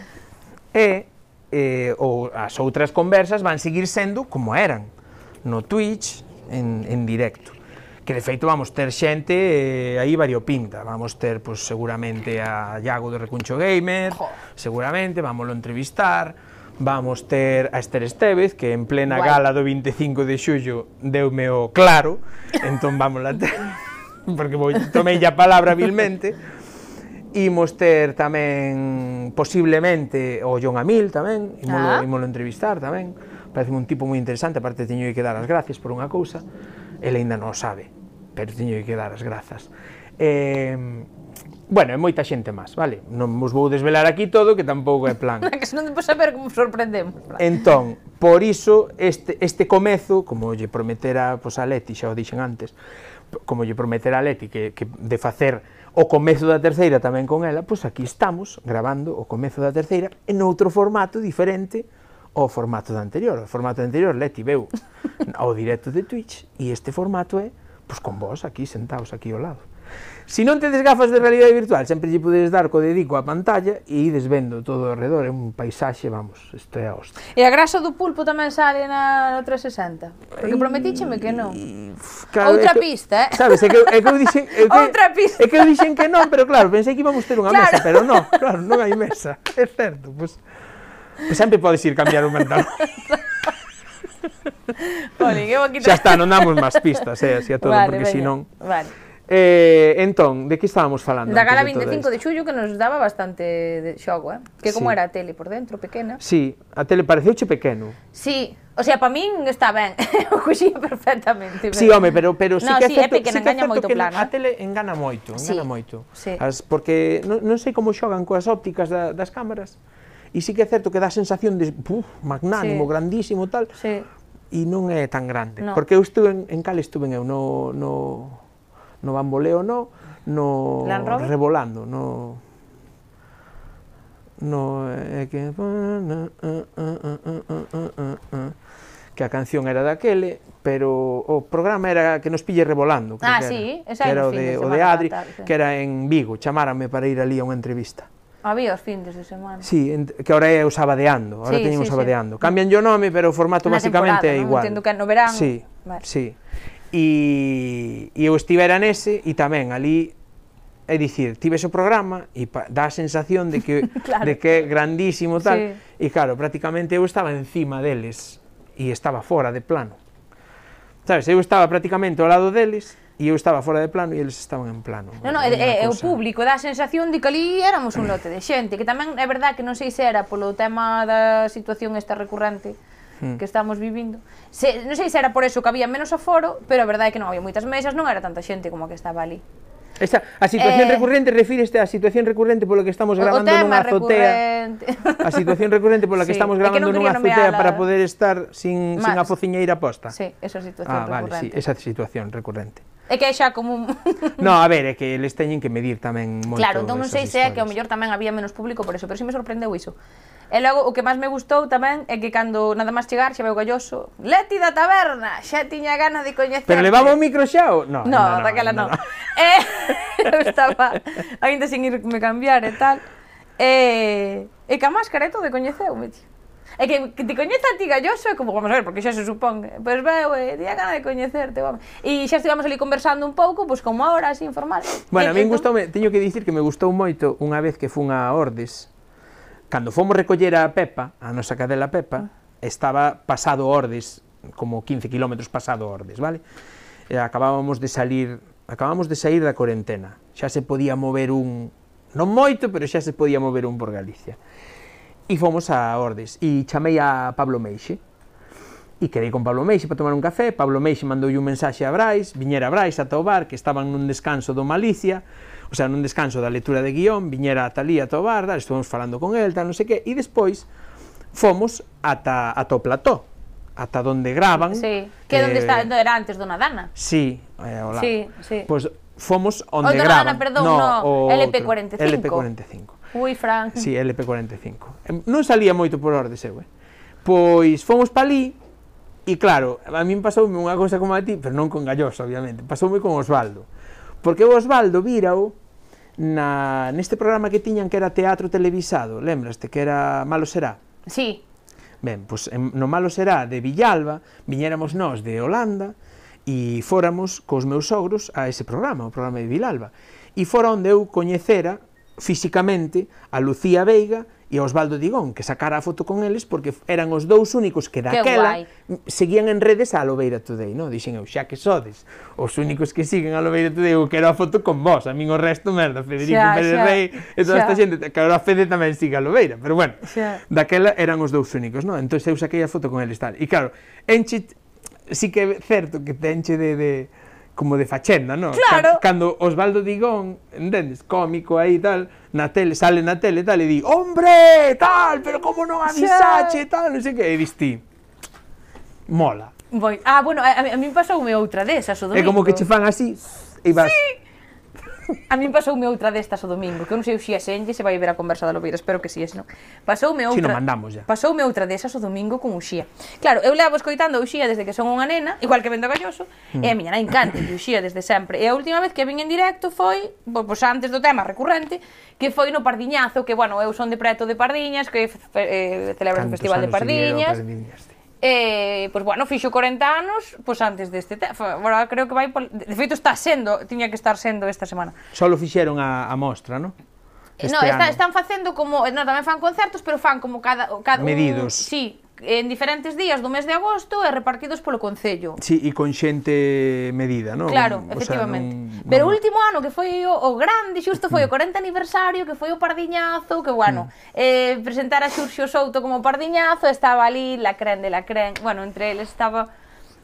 e, eh, ou as outras conversas van seguir sendo como eran, no Twitch, en, en directo que de feito vamos ter xente eh, aí variopinta, vamos ter pois, seguramente a Iago do Recuncho Gamer, jo. seguramente, vámoslo entrevistar, vamos ter a Esther Estevez, que en plena Guay. gala do 25 de xullo deume o claro, entón vamos a ter, porque vou, tomei a palabra vilmente, imos ter tamén posiblemente o John Amil tamén, imolo, ah. imolo entrevistar tamén, parece un tipo moi interesante, aparte teño que dar as gracias por unha cousa, ele aínda non o sabe pero teño que dar as grazas. Eh, bueno, e moita xente máis, vale? Non vos vou desvelar aquí todo, que tampouco é plan. que senón depois saber como sorprendemos. Entón, por iso, este, este comezo, como lle prometera pois, a Leti, xa o dixen antes, como lle prometera a Leti que, que de facer o comezo da terceira tamén con ela, pois aquí estamos grabando o comezo da terceira en outro formato diferente ao formato da anterior. O formato anterior Leti veu ao directo de Twitch e este formato é pois con vos aquí sentados aquí ao lado. Si non tedes gafas de realidade virtual, sempre lle podedes dar co dedico á pantalla e ides vendo todo ao redor, é un paisaxe, vamos, isto é a hostia. E a grasa do pulpo tamén sale na, no 360? Porque prometícheme que non. Claro, Outra é que, pista, eh? Sabes, é que, é que eu dixen... É que, Outra pista. É que eu dixen que non, pero claro, pensei que íbamos ter unha claro. mesa, pero non, claro, non hai mesa. É certo, pois... Pues, pues sempre podes ir cambiar o mental. Jolín, eu aquí... Xa está, non damos máis pistas, eh, así a todo, vale, porque senón... Vale. Eh, entón, de que estábamos falando? Da gala 25 de, de xullo que nos daba bastante de xogo, eh? Que sí. como era a tele por dentro, pequena. Sí, a tele pareceuche pequeno. Sí, o sea, para min está ben, o coxía perfectamente. Pero... Sí, home, pero, pero sí no, que sí, é certo, pequena, sí que engaña moito que plano. A tele engana moito, engana sí, moito. Sí. As, porque non, non sei como xogan coas ópticas da, das cámaras. E sí que é certo que dá a sensación de puf, magnánimo, Sí. grandísimo tal, Sí. e non é tan grande. No. Porque eu estuve en, en cal estuve eu no no no bamboleo no, no revolando, no no é que que a canción era daquele, pero o programa era que nos pille revolando, creo Ah, que sí, ese que era o de, o de Adri, tal, sí. que era en Vigo, chamárame para ir ali a unha entrevista. Había os fines de semana. Sí, que ahora é o sabadeando, ahora sí, teñen sí, o sabadeando. Sí. Cambian o nome, pero o formato Na basicamente é igual. Entendo que no verán. Sí, vale. sí. E, e eu estivera nese e tamén ali é dicir, tives o programa e pa, dá a sensación de que, claro. de que é grandísimo tal, sí. e claro, prácticamente eu estaba encima deles e estaba fora de plano. Sabes, eu estaba prácticamente ao lado deles e eu estaba fora de plano e eles estaban en plano. No, no, é, é o público dá a sensación de que ali éramos un lote de xente, que tamén é verdad que non sei se era polo tema da situación esta recurrente hmm. que estamos vivindo. Se, non sei se era por eso que había menos aforo, pero a verdade é que non había moitas mesas, non era tanta xente como a que estaba ali. Esta, a situación eh, recurrente, refíreste á situación recurrente polo que estamos gravando nunha azotea. Recurrente. A situación recurrente pola que sí, estamos é que nunha azotea para poder estar sin, Mas, sin a pociñeira posta. Sí, esa situación ah, recurrente. Ah, vale, sí, esa situación recurrente. É que é xa como un... no, a ver, é que eles teñen que medir tamén moito Claro, entón non sei se é que ao mellor tamén había menos público por eso, pero si sí me sorprendeu iso. E logo, o que máis me gustou tamén é que cando nada máis chegar xa veu galloso Leti da taberna, xa tiña ganas de coñecer Pero levaba o micro xa ou? No, no, no, no no, no. eh, eu estaba ainda sin irme cambiar e tal eh, E, e que a máscara e todo coñeceu, me tío É que, que te coñeza a ti Galloso é como, vamos a ver, porque xa se supón, pois pues, e eh, día gana de coñecerte, vamos. E xa estivamos ali conversando un pouco, pois pues, como ahora, así informal. Bueno, a min entón gustoume, teño que dicir que me gustou moito unha vez que fun a Ordes, cando fomos recoller a Pepa, a nosa cadela Pepa, estaba pasado Ordes, como 15 kilómetros pasado Ordes, vale? E acabábamos de salir, acabamos de sair da corentena. Xa se podía mover un, non moito, pero xa se podía mover un por Galicia. E fomos a Ordes, e chamei a Pablo Meixe, e quedei con Pablo Meixe para tomar un café, Pablo Meixe mandoulle un mensaxe a Brais, viñera Brais ata o bar, que estaban nun descanso do Malicia, o sea, nun descanso da lectura de guión, viñera a Talía ata o bar, tal, estuvemos falando con el, tal, non sei que, e despois fomos ata, ata o plató, ata donde graban. Sí, que é eh, onde está, onde era antes do Nadana. Sí, eh, hola. Sí, sí. Pois pues, fomos onde Dona graban. Nadana, perdón, no, no, o LP45. LP45. Ui, Fran. Si, sí, LP45. Non salía moito por orde seu, eh? Pois fomos pa ali, e claro, a min pasoume unha cousa como a ti, pero non con Galloso, obviamente, pasoume con Osvaldo. Porque o Osvaldo vírao na, neste programa que tiñan que era teatro televisado, lembraste, que era Malo Será? Sí. Ben, pois en, no Malo Será de Villalba, viñéramos nós de Holanda, e fóramos cos meus sogros a ese programa, o programa de Vilalba. E fora onde eu coñecera físicamente a Lucía Veiga e a Osvaldo Digón, que sacara a foto con eles porque eran os dous únicos que daquela seguían en redes a Lobeira Today, no? Dixen eu, xa que sodes, os únicos que siguen a Lobeira Today, eu quero a foto con vos, a min o resto, merda, Federico xa, Pérez xa, Rey, e toda xa. esta xente, que agora a Fede tamén siga a Lobeira, pero bueno, xa. daquela eran os dous únicos, no? Entón eu saquei a foto con eles tal. E claro, enche, sí que é certo que te enche de, de como de fachenda, non? Claro. Cando Osvaldo Digón, entendes, cómico aí tal, na tele, sale na tele tal, e di, hombre, tal, pero como non avisache, tal, non sei que, e diste, mola. Voy. Ah, bueno, a, a mí pasoume outra desas o domingo. É como que che fan así, e vas... Sí. A min pasoume outra destas o domingo, que eu non sei se xía senlle se vai ver a conversa da Lobeira, espero que si, sí, non. Pasoume outra. Si non mandamos ya. Pasoume outra desas o domingo con Uxía. Claro, eu levo escoitando a Uxía desde que son unha nena, igual que vendo Galloso, mm. e a miña nai encanta Uxía desde sempre. E a última vez que vin en directo foi, pois antes do tema recurrente, que foi no Pardiñazo, que bueno, eu son de preto de Pardiñas, que eh, celebra o Festival de Pardiñas. Pardiñas eh, pois, bueno, fixo 40 anos, pois antes deste... Agora creo que vai... Pol... De feito, está sendo, tiña que estar sendo esta semana. Solo fixeron a, a mostra, non? Eh, este no, está, ano. están facendo como, eh, no, tamén fan concertos, pero fan como cada, cada medidos. Un, sí, en diferentes días do mes de agosto e repartidos polo Concello. Sí, e con xente medida, non? Claro, o efectivamente. Sea, non, Pero o último ano que foi o, o grande, xusto foi o 40 aniversario, que foi o Pardiñazo, que bueno, mm. eh, a Xurxo Souto como Pardiñazo, estaba ali la cren de la cren, bueno, entre eles estaba...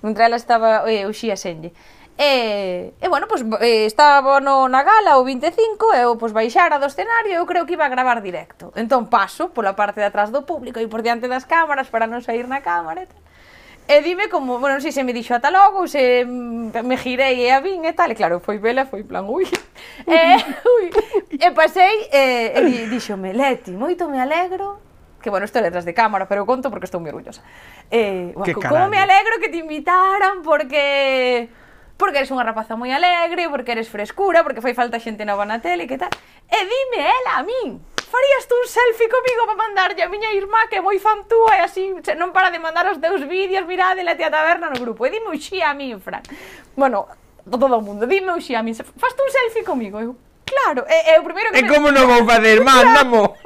Entre elas estaba eh, Uxía Senlle. E, e bueno, pois, eh, estaba no, na gala o 25 e eu pois, baixara do escenario eu creo que iba a gravar directo. Entón paso pola parte de atrás do público e por diante das cámaras para non sair na cámara e tal. E dime como, bueno, non sei se me dixo ata logo, se me girei e a vin e tal, e claro, foi vela, foi plan, ui. E, ui, e pasei e, e dixome, Leti, moito me alegro que bueno, isto é de cámara, pero conto porque estou moi orgullosa. Eh, como me alegro que te invitaran porque porque eres unha rapaza moi alegre, porque eres frescura, porque foi falta xente nova na tele, que tal. E dime ela a min, farías tú un selfie comigo para mandarlle a miña irmá que é moi fan túa e así non para de mandar os teus vídeos, mirade la tía taberna no grupo. E dime uxía a min, Fran. Bueno, todo o mundo, dime uxía a min, faz tú un selfie comigo. Eu, claro, é, é o primeiro que... E me... como non vou facer, mandamo.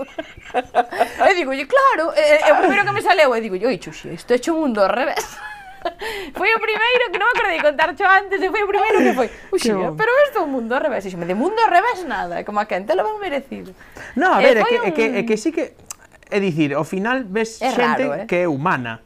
e digo, claro, é, é o primeiro que me saleu. E digo, oi, xuxi, isto é un mundo ao revés foi o primeiro que non me acordei contar cho antes, e foi o primeiro que foi. Uxe, pero isto é un mundo ao revés, e de mundo ao revés nada, como a quen te lo ben merecido. No, a ver, é que, un... é que, é que sí que, é dicir, ao final ves é xente raro, eh? que é humana,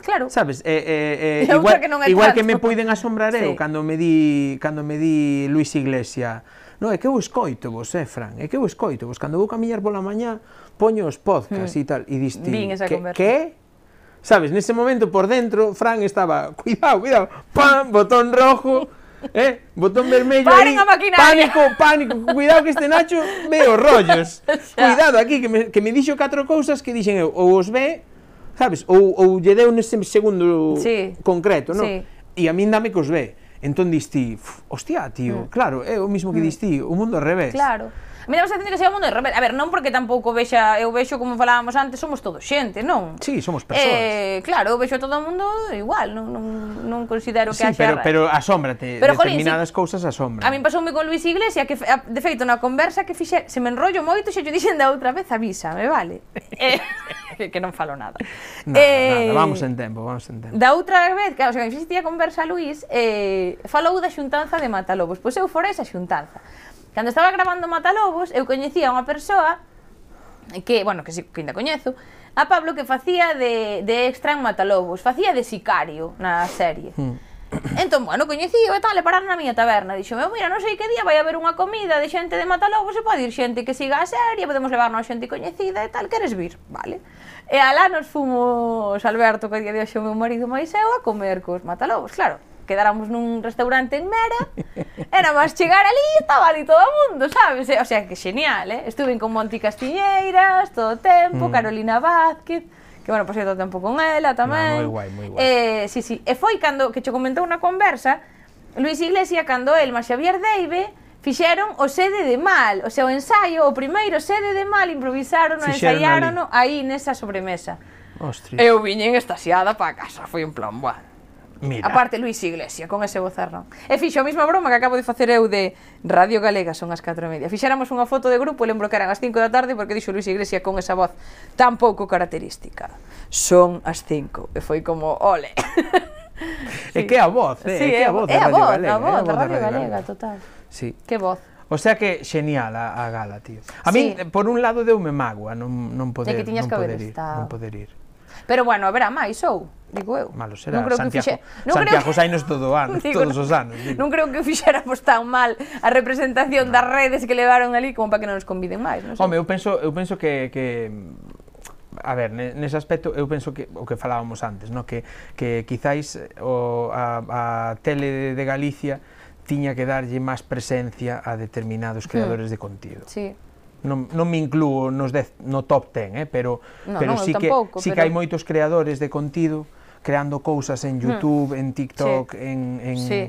Claro. Sabes, eh, eh, eh, igual, que, non é igual tanto. que me poiden asombrar eu sí. cando me di cando me di Luis Iglesia. No, é que eu escoito vos, eh, Fran, é que eu escoito vos. Cando vou camiñar pola mañá, poño os podcast mm. e tal, e diste, que, que Sabes, nese momento por dentro, Fran estaba, cuidado, cuidado, pam, botón rojo, eh, botón vermello Paren aí, pánico, pánico, cuidado que este Nacho ve os rollos. cuidado aquí, que me, que me dixo catro cousas que dixen eu, ou os ve, sabes, ou, ou lle deu nese segundo sí. concreto, non? Sí. E a min dame que os ve. Entón dis ti, hostia, tío, mm. claro, é o mismo que mm. dis ti, o mundo ao revés. Claro. A mí dá a sensación que sea o mundo de revés. A ver, non porque tampouco vexa, eu vexo como falábamos antes, somos todos xente, non? Sí, somos persoas. Eh, claro, eu vexo a todo o mundo igual, non, non, non considero que sí, haxa... pero, pero asómbrate, pero, determinadas jolín, cousas asombran. A min pasoume con Luis Iglesias que, a, de feito, na conversa que fixe, se me enrollo moito, xe yo dixen da outra vez, avísame, vale? eh, que non falo nada. Nada, eh, nada, vamos en tempo, vamos en tempo. Da outra vez, claro, o sea, que fixiste a conversa Luis, eh, falou da xuntanza de Matalobos, pois eu fora esa xuntanza. Cando estaba grabando Matalobos, eu coñecía unha persoa que, bueno, que, si, que ainda coñezo, a Pablo que facía de, de extra en Matalobos, facía de sicario na serie. Mm. Entón, bueno, coñecío e tal, e pararon na miña taberna. Dixome, mira, non sei que día vai haber unha comida de xente de Matalobos e pode ir xente que siga a serie, podemos levarnos xente coñecida e tal, queres vir? Vale. E alá nos fomos Alberto, que día de hoxe o meu marido máis eu, a comer cos Matalobos, claro quedáramos nun restaurante en Mera, era máis chegar ali e estaba ali todo o mundo, sabes? O sea, que genial, eh? Estuve con Monti Castiñeiras todo o tempo, mm. Carolina Vázquez, que, bueno, pasei todo o tempo con ela tamén. No, moi guai, moi guai. Eh, sí, sí. E foi cando, que che comentou unha conversa, Luis Iglesia, cando el, mas Xavier Deive, fixeron o sede de mal, o sea, o ensaio, o primeiro sede de mal, improvisaron, ensaiaron aí nesa sobremesa. Ostras. Eu viñen estasiada para casa, foi un plan, bueno, Mira. Aparte, Luis Iglesia, con ese bozarrón. E fixo a mesma broma que acabo de facer eu de Radio Galega, son as 4 e media. Fixéramos unha foto de grupo, lembro que eran as 5 da tarde, porque dixo Luis Iglesia con esa voz tan pouco característica. Son as 5. E foi como, ole. sí. Que a voz, eh? Sí, é, que a voz é a voz, Galega, a voz, da Radio, Galega, total. Sí. Que voz. O sea que xenial a, a gala, tío. A sí. min, por un lado, deume mágoa non, non poder, non poder ir. Non poder ir. Pero bueno, haberá máis ou? digo eu. Malo será, non creo Santiago, que fixe... non Santiago creo... Sainos todo ano, digo, todos os anos. Digo. Non creo que fixéramos tan mal a representación no. das redes que levaron ali como para que non nos conviden máis. Non sei. Home, eu penso, eu penso que, que a ver, nese aspecto eu penso que o que falábamos antes, no que que quizáis o a, a tele de Galicia tiña que darlle máis presencia a determinados hmm. creadores de contido. Sí non, non me incluo nos dez, no top 10, eh, pero, no, pero non, sí, que, tampouco, sí pero... que hai moitos creadores de contido creando cousas en hmm. YouTube, hmm. en TikTok, sí. en, en, sí.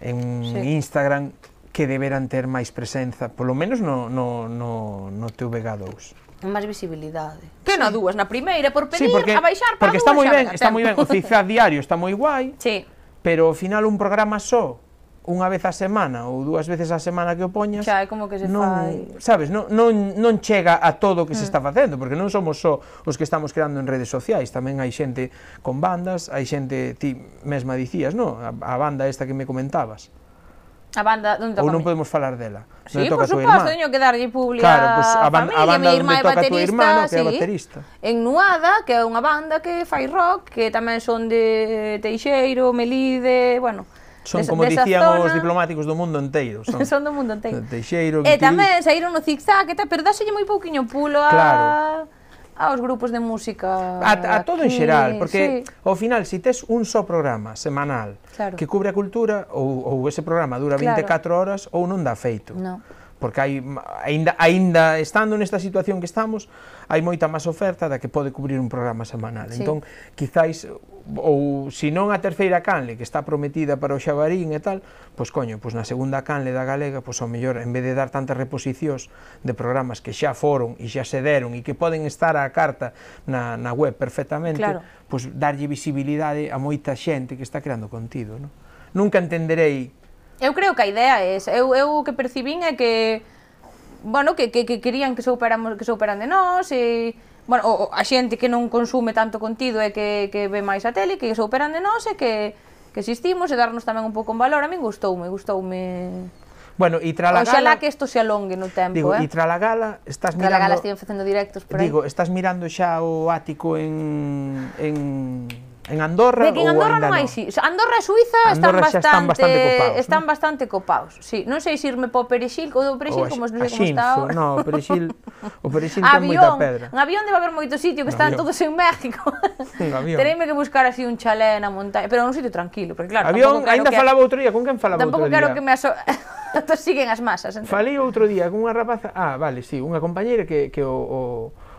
en sí. Instagram, que deberan ter máis presenza, polo menos no, no, no, no TVG2. Máis visibilidade. Que sí. na dúas, na primeira, por pedir, sí, porque, a baixar para Porque está moi ben, está moi ben, o CIFAD diario está moi guai, sí. pero ao final un programa só, unha vez a semana ou dúas veces a semana que o poñas, xa, é como que se non, fai... sabes, non, non, non chega a todo o que mm. se está facendo, porque non somos só os que estamos creando en redes sociais, tamén hai xente con bandas, hai xente, ti mesma dicías, non? A, a banda esta que me comentabas. A banda onde toca Ou non podemos falar dela. Sí, no por suposto, teño que darlle publi claro, pues, a, ban familia, a banda mi irmá é baterista, irmá, no, que sí, é baterista. En Nuada, que é unha banda que fai rock, que tamén son de Teixeiro, Melide, bueno, Son, como desa dicían zona... os diplomáticos do mundo enteiro. Son, son do mundo enteiro. Teixeiro, e tamén saíron no zigzag e tal, pero dáselle moi pouquiño pulo a... Claro aos grupos de música a, a todo aquí, en xeral, porque sí. ao final se si tes un só programa semanal claro. que cubre a cultura ou, ou ese programa dura 24 claro. horas ou non dá feito. No porque hai, aínda, aínda estando nesta situación que estamos, hai moita máis oferta da que pode cubrir un programa semanal. Sí. Entón, quizáis, ou se non a terceira canle, que está prometida para o xabarín e tal, pois coño, pois na segunda canle da galega, pois ao mellor, en vez de dar tantas reposicións de programas que xa foron e xa se deron e que poden estar á carta na, na web perfectamente, claro. pois darlle visibilidade a moita xente que está creando contido. Non? Nunca entenderei Eu creo que a idea é esa. Eu, eu que percibín é que bueno, que, que, que querían que souperamos que souperan de nós e bueno, o, a xente que non consume tanto contido e que, que ve máis a tele, que souperan de nós e que, que existimos e darnos tamén un pouco en valor. A min gustoume, gustoume. Bueno, e tra la Oxalá gala... que isto se alongue no tempo, digo, eh? E tra la gala, estás mirando... Tra la gala estiven facendo directos por aí. Digo, estás mirando xa o ático en... en en Andorra de que en Andorra non hai si. Andorra e Suiza Andorra están bastante, están bastante copados, están ¿no? bastante copaos. Sí, non sei se irme para o Perexil ou do Perexil como non sei como está. Ahora. No, o Perexil, o Perexil ten moita pedra. En avión debe haber moito sitio que están avión. todos en México. Tereime que buscar así un chalé na montaña, pero un sitio tranquilo, porque claro, avión, ainda que... falaba outro día, con quen falaba outro día? Tampouco quero que me aso... Siguen as masas. Entón. Falei outro día con unha rapaza, ah, vale, sí, unha compañeira que, que o, o,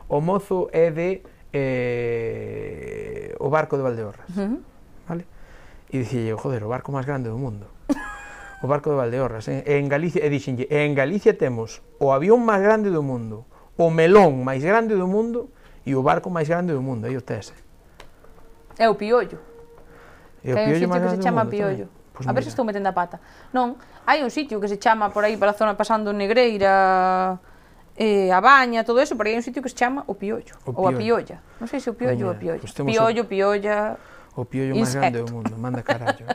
o mozo é de eh, o barco de Valdeorras. Uh -huh. vale? E dicille, joder, o barco máis grande do mundo. o barco de Valdeorras. En, en Galicia, e dixenlle, en Galicia temos o avión máis grande do mundo, o melón máis grande do mundo e o barco máis grande do mundo. Aí o tese. É o piollo. É o piollo que hai un sitio que se chama mundo, piollo. Tamén. Pues a ver se estou metendo a pata. Non, hai un sitio que se chama por aí para a zona pasando Negreira, eh, a baña, todo eso, porque hai un sitio que se chama o piollo, o ou a piolla. Non sei se o piollo ou a piolla. Pues piollo, o... piolla... O piollo máis grande do mundo, manda carallo.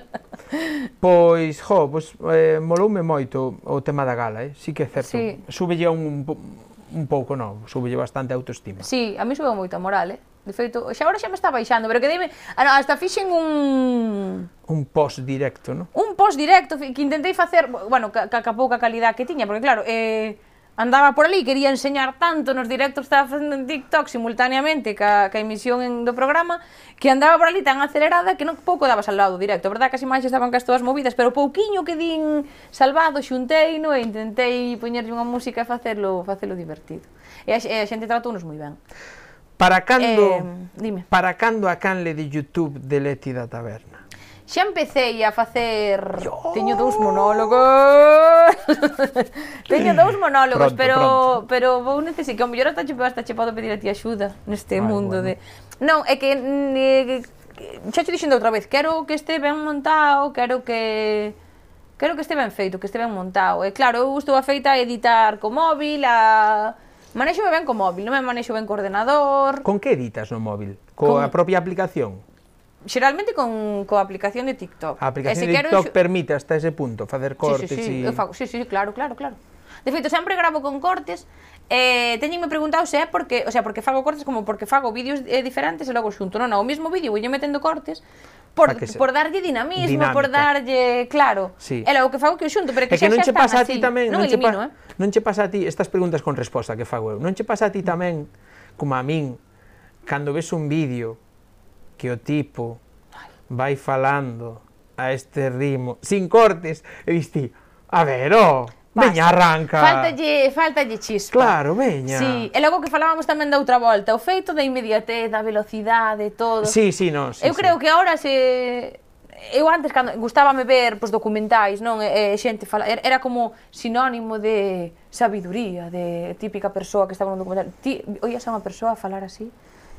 pois, jo, pois, eh, moloume moito o tema da gala, eh? Sí que é certo. Sí. Súbelle un, un pouco, non, súbelle bastante a autoestima. Sí, a mí sube moito a moral, eh? De feito, xa agora xa me está baixando, pero que dime, ah, no, hasta fixen un un post directo, non? Un post directo que intentei facer, bueno, ca, ca pouca calidad que tiña, porque claro, eh andaba por ali, quería enseñar tanto nos directos, estaba facendo en TikTok simultaneamente ca, ca emisión en, do programa, que andaba por ali tan acelerada que non pouco dabas al lado do directo, verdad que as imaxes estaban cas todas movidas, pero pouquiño que din salvado, xuntei, no, e intentei poñerlle unha música e facelo, facelo divertido. E a, e a xente tratounos moi ben. Para cando, eh, dime. para cando a canle de YouTube de Leti da Taberna? Xa empecé a facer Yo. teño dous monólogos. teño dous monólogos, pronto, pero pronto. pero vou necesitar, que ao mellor hasta che, hasta che podo pedir a ti axuda neste Ay, mundo bueno. de Non, é que Ne, xa te dixendo outra vez, quero que este ben montado, quero que quero que este ben feito, que este ben montado. E claro, eu estou afeita a editar co móvil, a Manexo ben co móvil, non me manexo ben co ordenador. Con que editas no móvil? Coa con... propia aplicación? Xeralmente con coa aplicación de TikTok. A aplicación e se de TikTok quero... permite hasta ese punto facer cortes sí, sí, sí. e... Fago, sí, sí, claro, claro, claro. De feito, sempre gravo con cortes, eh, teñenme preguntado se é porque, o sea, porque fago cortes como porque fago vídeos eh, diferentes e logo xunto, non, ao mesmo vídeo voulle metendo cortes por, se... por darlle dinamismo, Dinámica. por darlle, claro. Sí. É logo que fago que o xunto, pero que, é que xa, non che pasa así. a ti tamén, non, non, elimino, pa, eh? non che pasa a ti estas preguntas con resposta que fago eu. Non che pasa a ti tamén como a min cando ves un vídeo que o tipo vai falando a este ritmo, sin cortes, e diste, a ver, oh, Veña, arranca. Faltalle, faltalle chispa. Claro, veña. Sí, e logo que falábamos tamén da outra volta, o feito da inmediatez, da velocidade, todo. Sí, sí, no, sí, Eu sí. creo que ahora se eu antes cando gustábame ver pois documentais, non, e, e xente fala, era como sinónimo de sabiduría, de típica persoa que estaba nun documental. Ti oías a unha persoa falar así?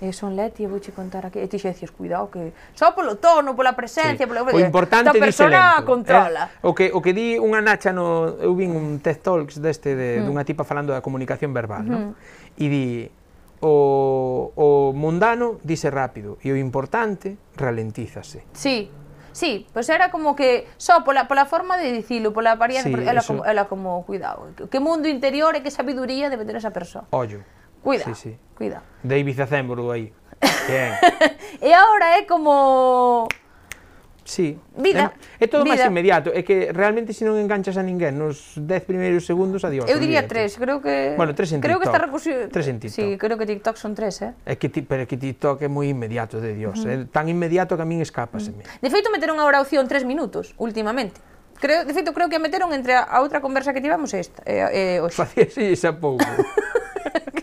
eh, son Leti, e vouche contar aquí, e ti xa dicías, cuidado que só polo tono, pola presencia, sí. polo o importante esta persona lento, controla. Eh? O que o que di unha nacha no eu vin un TED Talks deste de mm. dunha tipa falando da comunicación verbal, mm. Mm-hmm. non? E di o, o mundano dice rápido e o importante ralentízase. Sí, Sí, pois era como que só pola, pola forma de dicilo, pola apariencia, sí, ela, eso... como, ela como, cuidado, que mundo interior e que sabiduría debe ter esa persoa. Ollo. Cuida, sí, sí. cuida. David Ibiza aí. Bien. e agora é como... Sí. Vida. É, é todo máis inmediato, é que realmente se non enganchas a ninguén nos 10 primeiros segundos, adiós. Eu diría 3, creo que Bueno, 3 en creo TikTok. Creo que está recursivo... 3 en TikTok. Sí, creo que TikTok son 3, eh. É que ti... pero que TikTok é moi inmediato de Dios, uh ¿eh? -huh. é tan inmediato que a min escápaseme. Uh -huh. De feito meteron a opción 3 minutos últimamente. Creo, de feito creo que a meteron entre a outra conversa que tivemos esta, eh, eh hoxe. Facía esa pouco.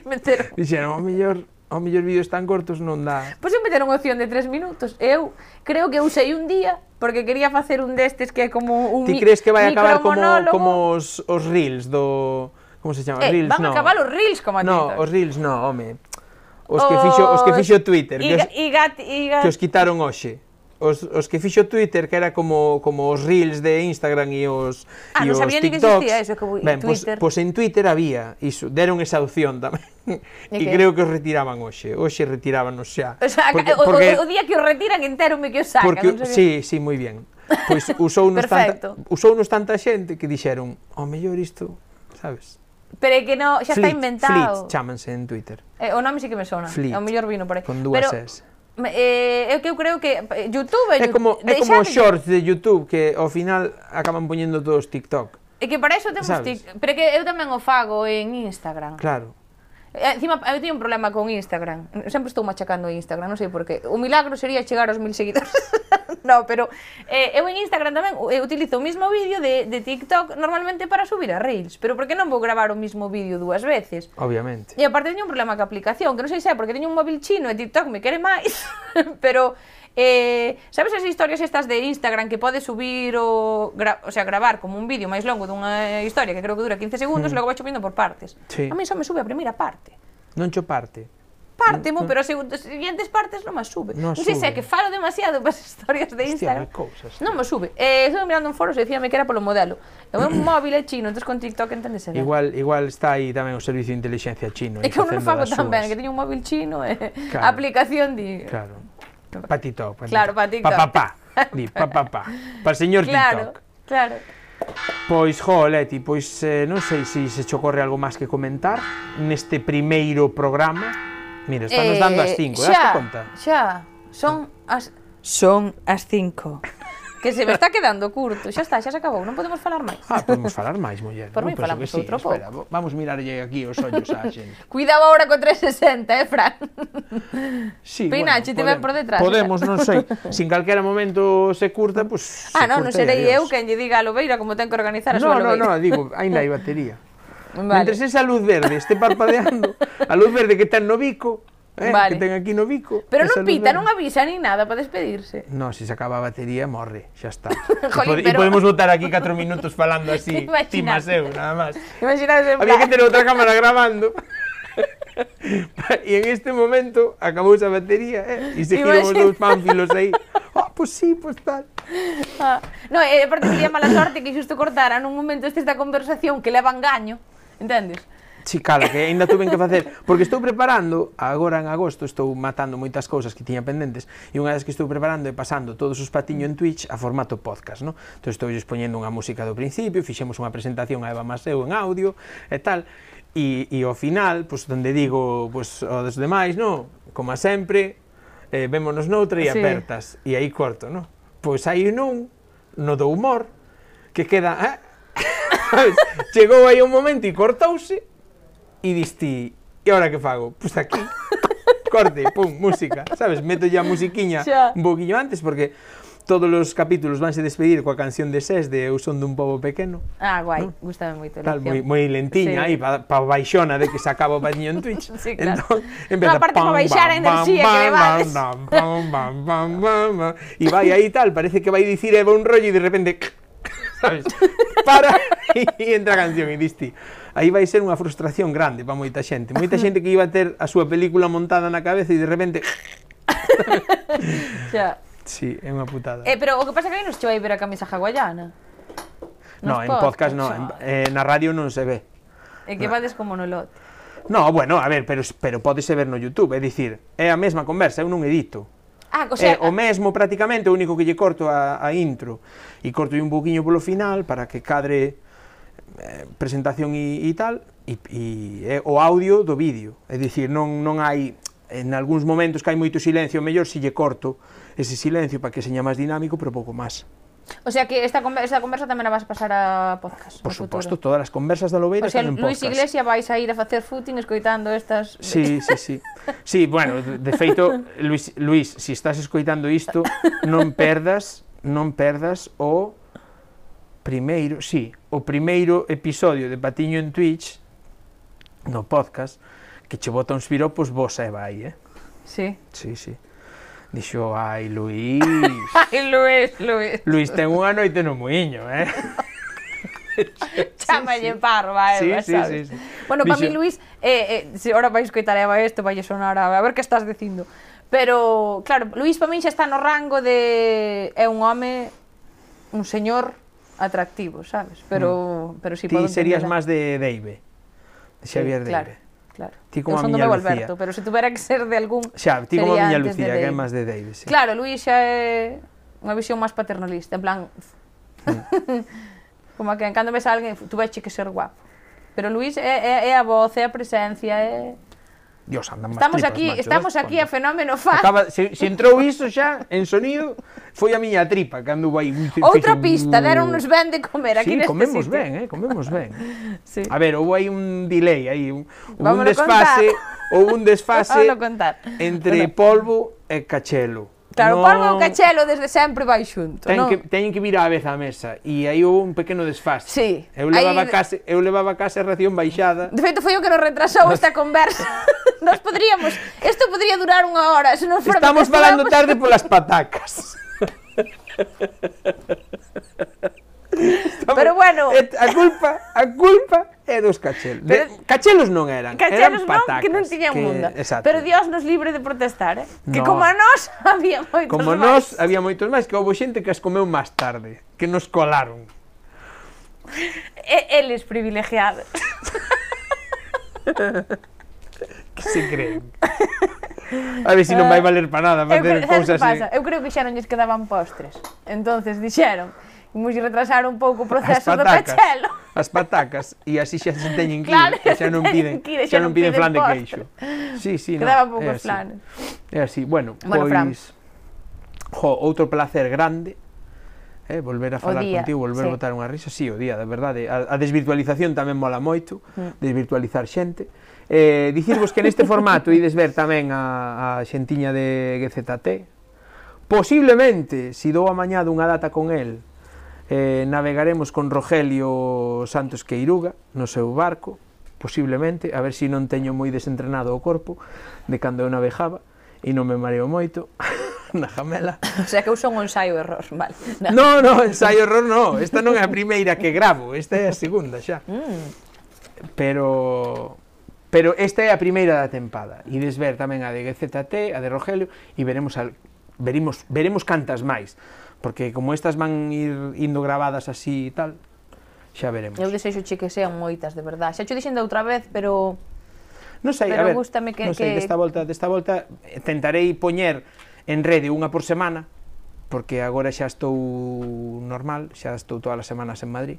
meteron... Dixeron, ao mellor ao mellor vídeos tan cortos non dá. Pois eu meteron unha opción de 3 minutos. Eu creo que usei un día porque quería facer un destes que é como un Ti crees que vai acabar como como os, os reels do como se chama? Eh, reels, van no. a acabar os reels como a No, os reels no, home. Os, os... que fixo os que fixo Twitter, Iga, que, os, Iga, Iga... que os quitaron hoxe os, os que fixo Twitter, que era como, como os reels de Instagram e os, ah, e os TikToks. Non sabía ni que existía eso, que ben, Twitter. Pois, pois en Twitter había iso, deron esa opción tamén, E que creo que os retiraban hoxe, hoxe retirábanos xa. O, sea, porque, o, porque, o, o día que os retiran entero me que os sacan. Porque, non sí, sí, moi bien. Pois usou nos, tanta, usou nos tanta xente que dixeron, ao mellor isto, sabes? Pero é que no, xa Fleet, está inventado. Fleet, chámanse en Twitter. Eh, o nome sí que me sona. Fleet. O mellor vino por aí. Con dúas Pero, S eh, é o que eu creo que eh, YouTube é como é como os shorts de YouTube que ao final acaban poñendo todos TikTok. É que para iso temos TikTok, pero que eu tamén o fago en Instagram. Claro. Eh, encima, eu teño un problema con Instagram. Sempre estou machacando Instagram, non sei por qué. O milagro sería chegar aos mil seguidores. no, pero eh, eu en Instagram tamén eu eh, utilizo o mismo vídeo de, de TikTok normalmente para subir a Reels. Pero por que non vou gravar o mismo vídeo dúas veces? Obviamente. E aparte teño un problema ca aplicación, que non sei se é porque teño un móvil chino e TikTok me quere máis. pero Eh, sabes as historias estas de Instagram que podes subir o, gra o sea, gravar como un vídeo máis longo dunha historia que creo que dura 15 segundos mm. e logo vai subindo por partes. Sí. A mí só me sube a primeira parte. Non cho parte. Parte, mo, no, pero as seguintes partes non me sube. Non, non sei se é que falo demasiado para as historias de Instagram. Hostia, cousas. Non me sube. Eh, estou mirando un foro e decíame que era polo modelo. O meu móvil é chino, entonces con TikTok enténdese ben. Igual, igual está aí tamén o servicio de inteligencia chino. É que eu non fago tan ben, que teño un móvil chino e eh, claro. a aplicación di... Claro. TikTok. TikTok. Pa claro, pa TikTok. Pa, pa, pa. Di, pa, pa, pa. Para señor claro, TikTok. Claro, claro. Pois, jo, Leti, pois eh, non sei se se che ocorre algo máis que comentar neste primeiro programa. Mira, estamos eh, dando as 5, daste eh, ¿eh? conta? Xa, son as son as 5 que se me está quedando curto. Xa está, xa se acabou, non podemos falar máis. Ah, podemos falar máis, muller. Por mí falamos sí, outro pouco. Espera, vamos mirarlle aquí os ollos á xente. Cuidado agora co 360, eh, Fran? Sí, Pinache, bueno, te ves por detrás. Podemos, non sei. Sin calquera momento se curta, pues Ah, non, non serei eu quen lle diga a Lobeira como ten que organizar a súa Lobeira. Non, non, digo, ainda hai batería. Vale. Mentres esa luz verde este parpadeando, a luz verde que ten no bico, Eh, vale. Que ten aquí no bico. Pero non pita, non avisa nin nada para despedirse. Non, se se acaba a batería, morre, xa está. Jolín, e, pod pero... podemos botar aquí 4 minutos falando así, ti eu, nada máis. Imagínate. Había que ter outra cámara grabando. e en este momento acabou esa batería, eh? E seguiron os dous pánfilos aí. Ah, oh, pois pues sí, pois pues tal. Ah, no, e eh, aparte sería mala sorte que xusto cortara nun momento este esta conversación que leva engaño, entendes? Si, cala, que ainda tuve que facer, porque estou preparando, agora en agosto estou matando moitas cousas que tiña pendentes, e unha das que estou preparando é pasando todos os patiño en Twitch a formato podcast, no? Entón estou expoñendo unha música do principio, fixemos unha presentación a Eva Maseu en audio e tal, e, e ao final, pois, donde digo pois, aos demais, no? como a sempre, eh, vémonos noutra e sí. apertas, e aí corto, no? Pois hai nun, no do humor, que queda... Eh? Chegou aí un momento e cortouse, e diste, e agora que fago? Pois aquí, corte, pum, música, sabes? Meto ya musiquiña Xa. un poquillo antes, porque todos os capítulos vanse despedir coa canción de SES de Eu son dun pobo pequeno, Ah, guai, gustame moito. a tal, moi, elección. moi lentiña Sí. aí, pa, pa baixona de que se acaba o patiño en Twitch. Sí, claro. Entón, empeza, No, aparte pa baixar a enerxía que le vales. bam, bam, bam, bam, bam, bam, e vai aí tal, parece que vai dicir Eva un rollo e de repente, sabes, para e entra a canción e diste, aí vai ser unha frustración grande para moita xente. Moita xente que iba a ter a súa película montada na cabeza e de repente... xa. Sí, é unha putada. Eh, pero o que pasa que non se vai ver a camisa hawaiana. No, en podcast, no, en, eh, na radio non se ve. E que vades como no lote. No, bueno, a ver, pero, pero podese ver no YouTube, é dicir, é a mesma conversa, eu non edito. Ah, o sea, é o mesmo prácticamente, o único que lle corto a, a intro e corto un poquinho polo final para que cadre eh, presentación e, e tal, e, e o audio do vídeo, é dicir, non, non hai, en algúns momentos que hai moito silencio, mellor se lle corto ese silencio para que seña máis dinámico, pero pouco máis. O sea que esta, conversa, esta conversa tamén a vas pasar a podcast Por suposto, todas as conversas da Lobeira o sea, están en podcast. Luis Iglesias vais a ir a facer footing escoitando estas Sí, sí, sí. Sí, bueno, de feito, Luis, Luis se si estás escoitando isto non perdas non perdas o primeiro, sí, o primeiro episodio de Patiño en Twitch, no podcast, que che bota uns piropos vos e vai, eh? Sí. Sí, sí. Dixo, ai, Luís... ai, Luís, Luís... Luís ten unha noite no muiño, eh? Chámalle sí, sí. parva, eh, sí, sabes? Sí, sí, sí. Bueno, para Dixo... Luis, eh, eh, se ora vais coitar a isto, vai sonar a, a ver que estás dicindo. Pero, claro, Luis para min xa está no rango de... É un home, un señor, atractivo, sabes? Pero, pero si Ti serías máis de Deive, de Xavier sí, claro, Deive. claro. Ti como Eu a son do miña Lucía. Alberto, pero se tuvera que ser de algún... Xa, ti como a miña de Lucía, que é máis de Deive, sí. Claro, Luis xa é unha visión máis paternalista, en plan... como que cando ves a alguén, tú veche que ser guapo. Pero Luis é, é, é a voz, é a presencia, é... Dios, andan estamos tripas, aquí, macho, Estamos das, aquí a fenómeno fan. Acaba, se, se entrou iso xa en sonido, foi a miña tripa cando vai. Outra pista, deronnos ben de comer aquí sí, neste comemos sitio. ben, eh, comemos ben. sí. A ver, houve aí un delay, aí un, un desfase, ou un desfase entre polvo e cachelo. Claro, no... o palmo e o cachelo desde sempre vai xunto, Ten non? Que, teñen que vir á vez á mesa e aí houve un pequeno desfase. Sí. Eu levaba aí... case, eu levaba case a ración baixada. De feito foi o que nos retrasou esta conversa. nos podríamos, isto podría durar unha hora, se non fora Estamos falando tarde polas patacas. Estamos, Pero bueno... A culpa, a culpa é dos cachelos. Pero, de, cachelos non eran, cachelos eran patacas. Non, que non tiñan que, munda. Exacto. Pero Dios nos libre de protestar, eh? No. Que como a nós había moitos como máis. Como nós había moitos máis, que houve xente que as comeu máis tarde, que nos colaron. E, eles privilegiados. que se creen. A ver se si non vai valer para nada eh, facer eh, cousas así. Pasa? Eu creo que xa non lles quedaban postres. Entonces dixeron, imos retrasar un pouco o proceso patacas, do pechelo. As patacas, e así xa se teñen que claro, ir, xa non piden, que ir, xa, xa non piden flan de queixo. Sí, sí, Quedaba no, poucos flanes. É así, bueno, bueno pois... Fran. Jo, outro placer grande, eh, volver a falar día, contigo, volver sí. a botar unha risa, sí, o día, de verdade, a, a desvirtualización tamén mola moito, mm. desvirtualizar xente, eh, dicirvos que neste formato ides ver tamén a, a xentiña de GZT, posiblemente, se si dou amañado unha data con el, eh, navegaremos con Rogelio Santos Queiruga no seu barco, posiblemente, a ver se si non teño moi desentrenado o corpo de cando eu navegaba e non me mareo moito na jamela. O sea que eu son un ensaio error, vale. No, no, no ensaio error no, esta non é a primeira que gravo, esta é a segunda xa. Mm. Pero pero esta é a primeira da tempada. Ides desver tamén a de GZT, a de Rogelio, e veremos al, veremos, veremos cantas máis porque como estas van ir indo grabadas así e tal, xa veremos. Eu desexo che que sean moitas, de verdade. Xa cho dixen da outra vez, pero Non sei, pero a ver, gustame que, non sei, que... desta volta, desta volta eh, tentarei poñer en rede unha por semana, porque agora xa estou normal, xa estou todas as semanas en Madrid,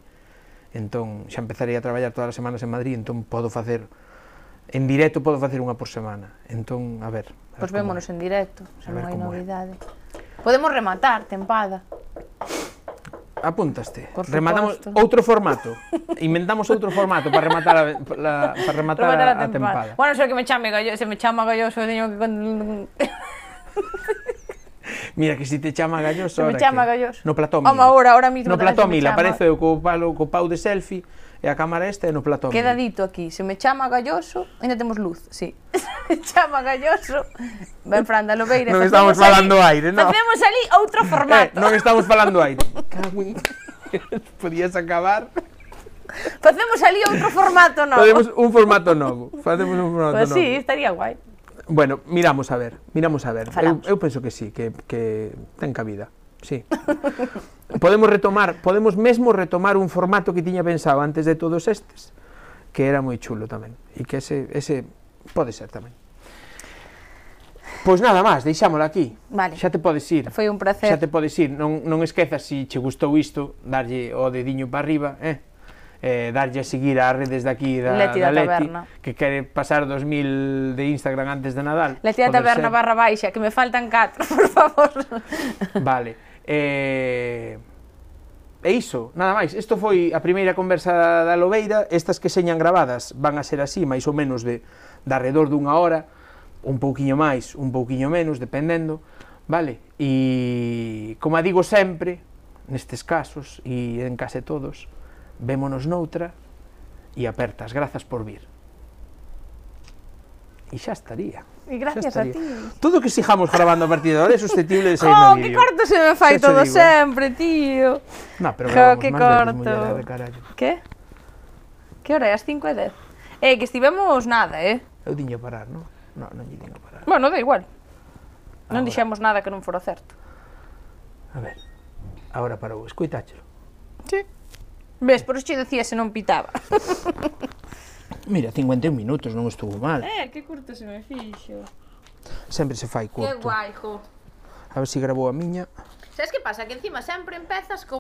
entón xa empezarei a traballar todas as semanas en Madrid, entón podo facer en directo podo facer unha por semana. Entón, a ver. Pois pues vémonos en directo, se non hai novidade. É. Podemos rematar, tempada. Apúntaste. Por Rematamos outro formato. Inventamos outro formato para rematar a, la, para rematar, rematar a, a tempada. tempada. Bueno, só que me chame gallo, se me chama galloso, teño que con... Mira, que si te chama galloso... Se me chama que... galloso. No plató mila. Home, ahora, ahora mismo. No plató mila, aparece o co palo, co pau de selfie, e a cámara esta é no plató. Queda dito aquí, se me chama Galloso, ainda temos luz, sí. se chama Galloso, ben Fran da Lobeira. Non estamos falando ali, aire, non. Facemos ali outro eh, formato. Eh, non estamos falando aire. Cago Podías acabar. Facemos ali outro formato novo. Facemos un formato novo. Facemos un formato pues novo. sí, estaría guai. Bueno, miramos a ver, miramos a ver. Falamos. Eu, eu penso que sí, que, que ten cabida. Sí podemos retomar, podemos mesmo retomar un formato que tiña pensado antes de todos estes, que era moi chulo tamén, e que ese, ese pode ser tamén. Pois nada máis, deixámolo aquí. Vale. Xa te podes ir. Foi un placer. Xa te podes ir. Non, non esquezas se che gustou isto, darlle o dediño para arriba, eh? eh, darlle a seguir ás redes daqui da, Leti da, da Leti, taberna. que quere pasar 2000 de Instagram antes de Nadal. Leti da Taberna ser. barra baixa, que me faltan 4, por favor. Vale. Eh, e iso, nada máis, isto foi a primeira conversa da Lobeira, estas que señan grabadas van a ser así, máis ou menos de, de alrededor dunha hora, un pouquiño máis, un pouquiño menos, dependendo, vale? E, como digo sempre, nestes casos, e en case todos, vémonos noutra e apertas, grazas por vir. E xa estaría. E gracias a ti. Todo que sigamos grabando a partir de ahora é susceptible de sair oh, no vídeo. Oh, que corto se me fai todo digo, ¿eh? sempre, tío. No, pero grabamos que corto. Muller, de carallo. Que? Que hora é? As 5 e 10? Eh, que estivemos nada, eh? Eu diño parar, non? Non, non lle diño parar. Bueno, da igual. Agora. Non dixemos nada que non fora certo. A ver, agora parou, escoitáchelo. Sí. Ves, por iso che decía se non pitaba. Mira, 51 minutos, non estuvo mal. Eh, que curto se me fixo. Sempre se fai curto. Que guai, jo. A ver se si grabou a miña. Sabes que pasa? Que encima sempre empezas con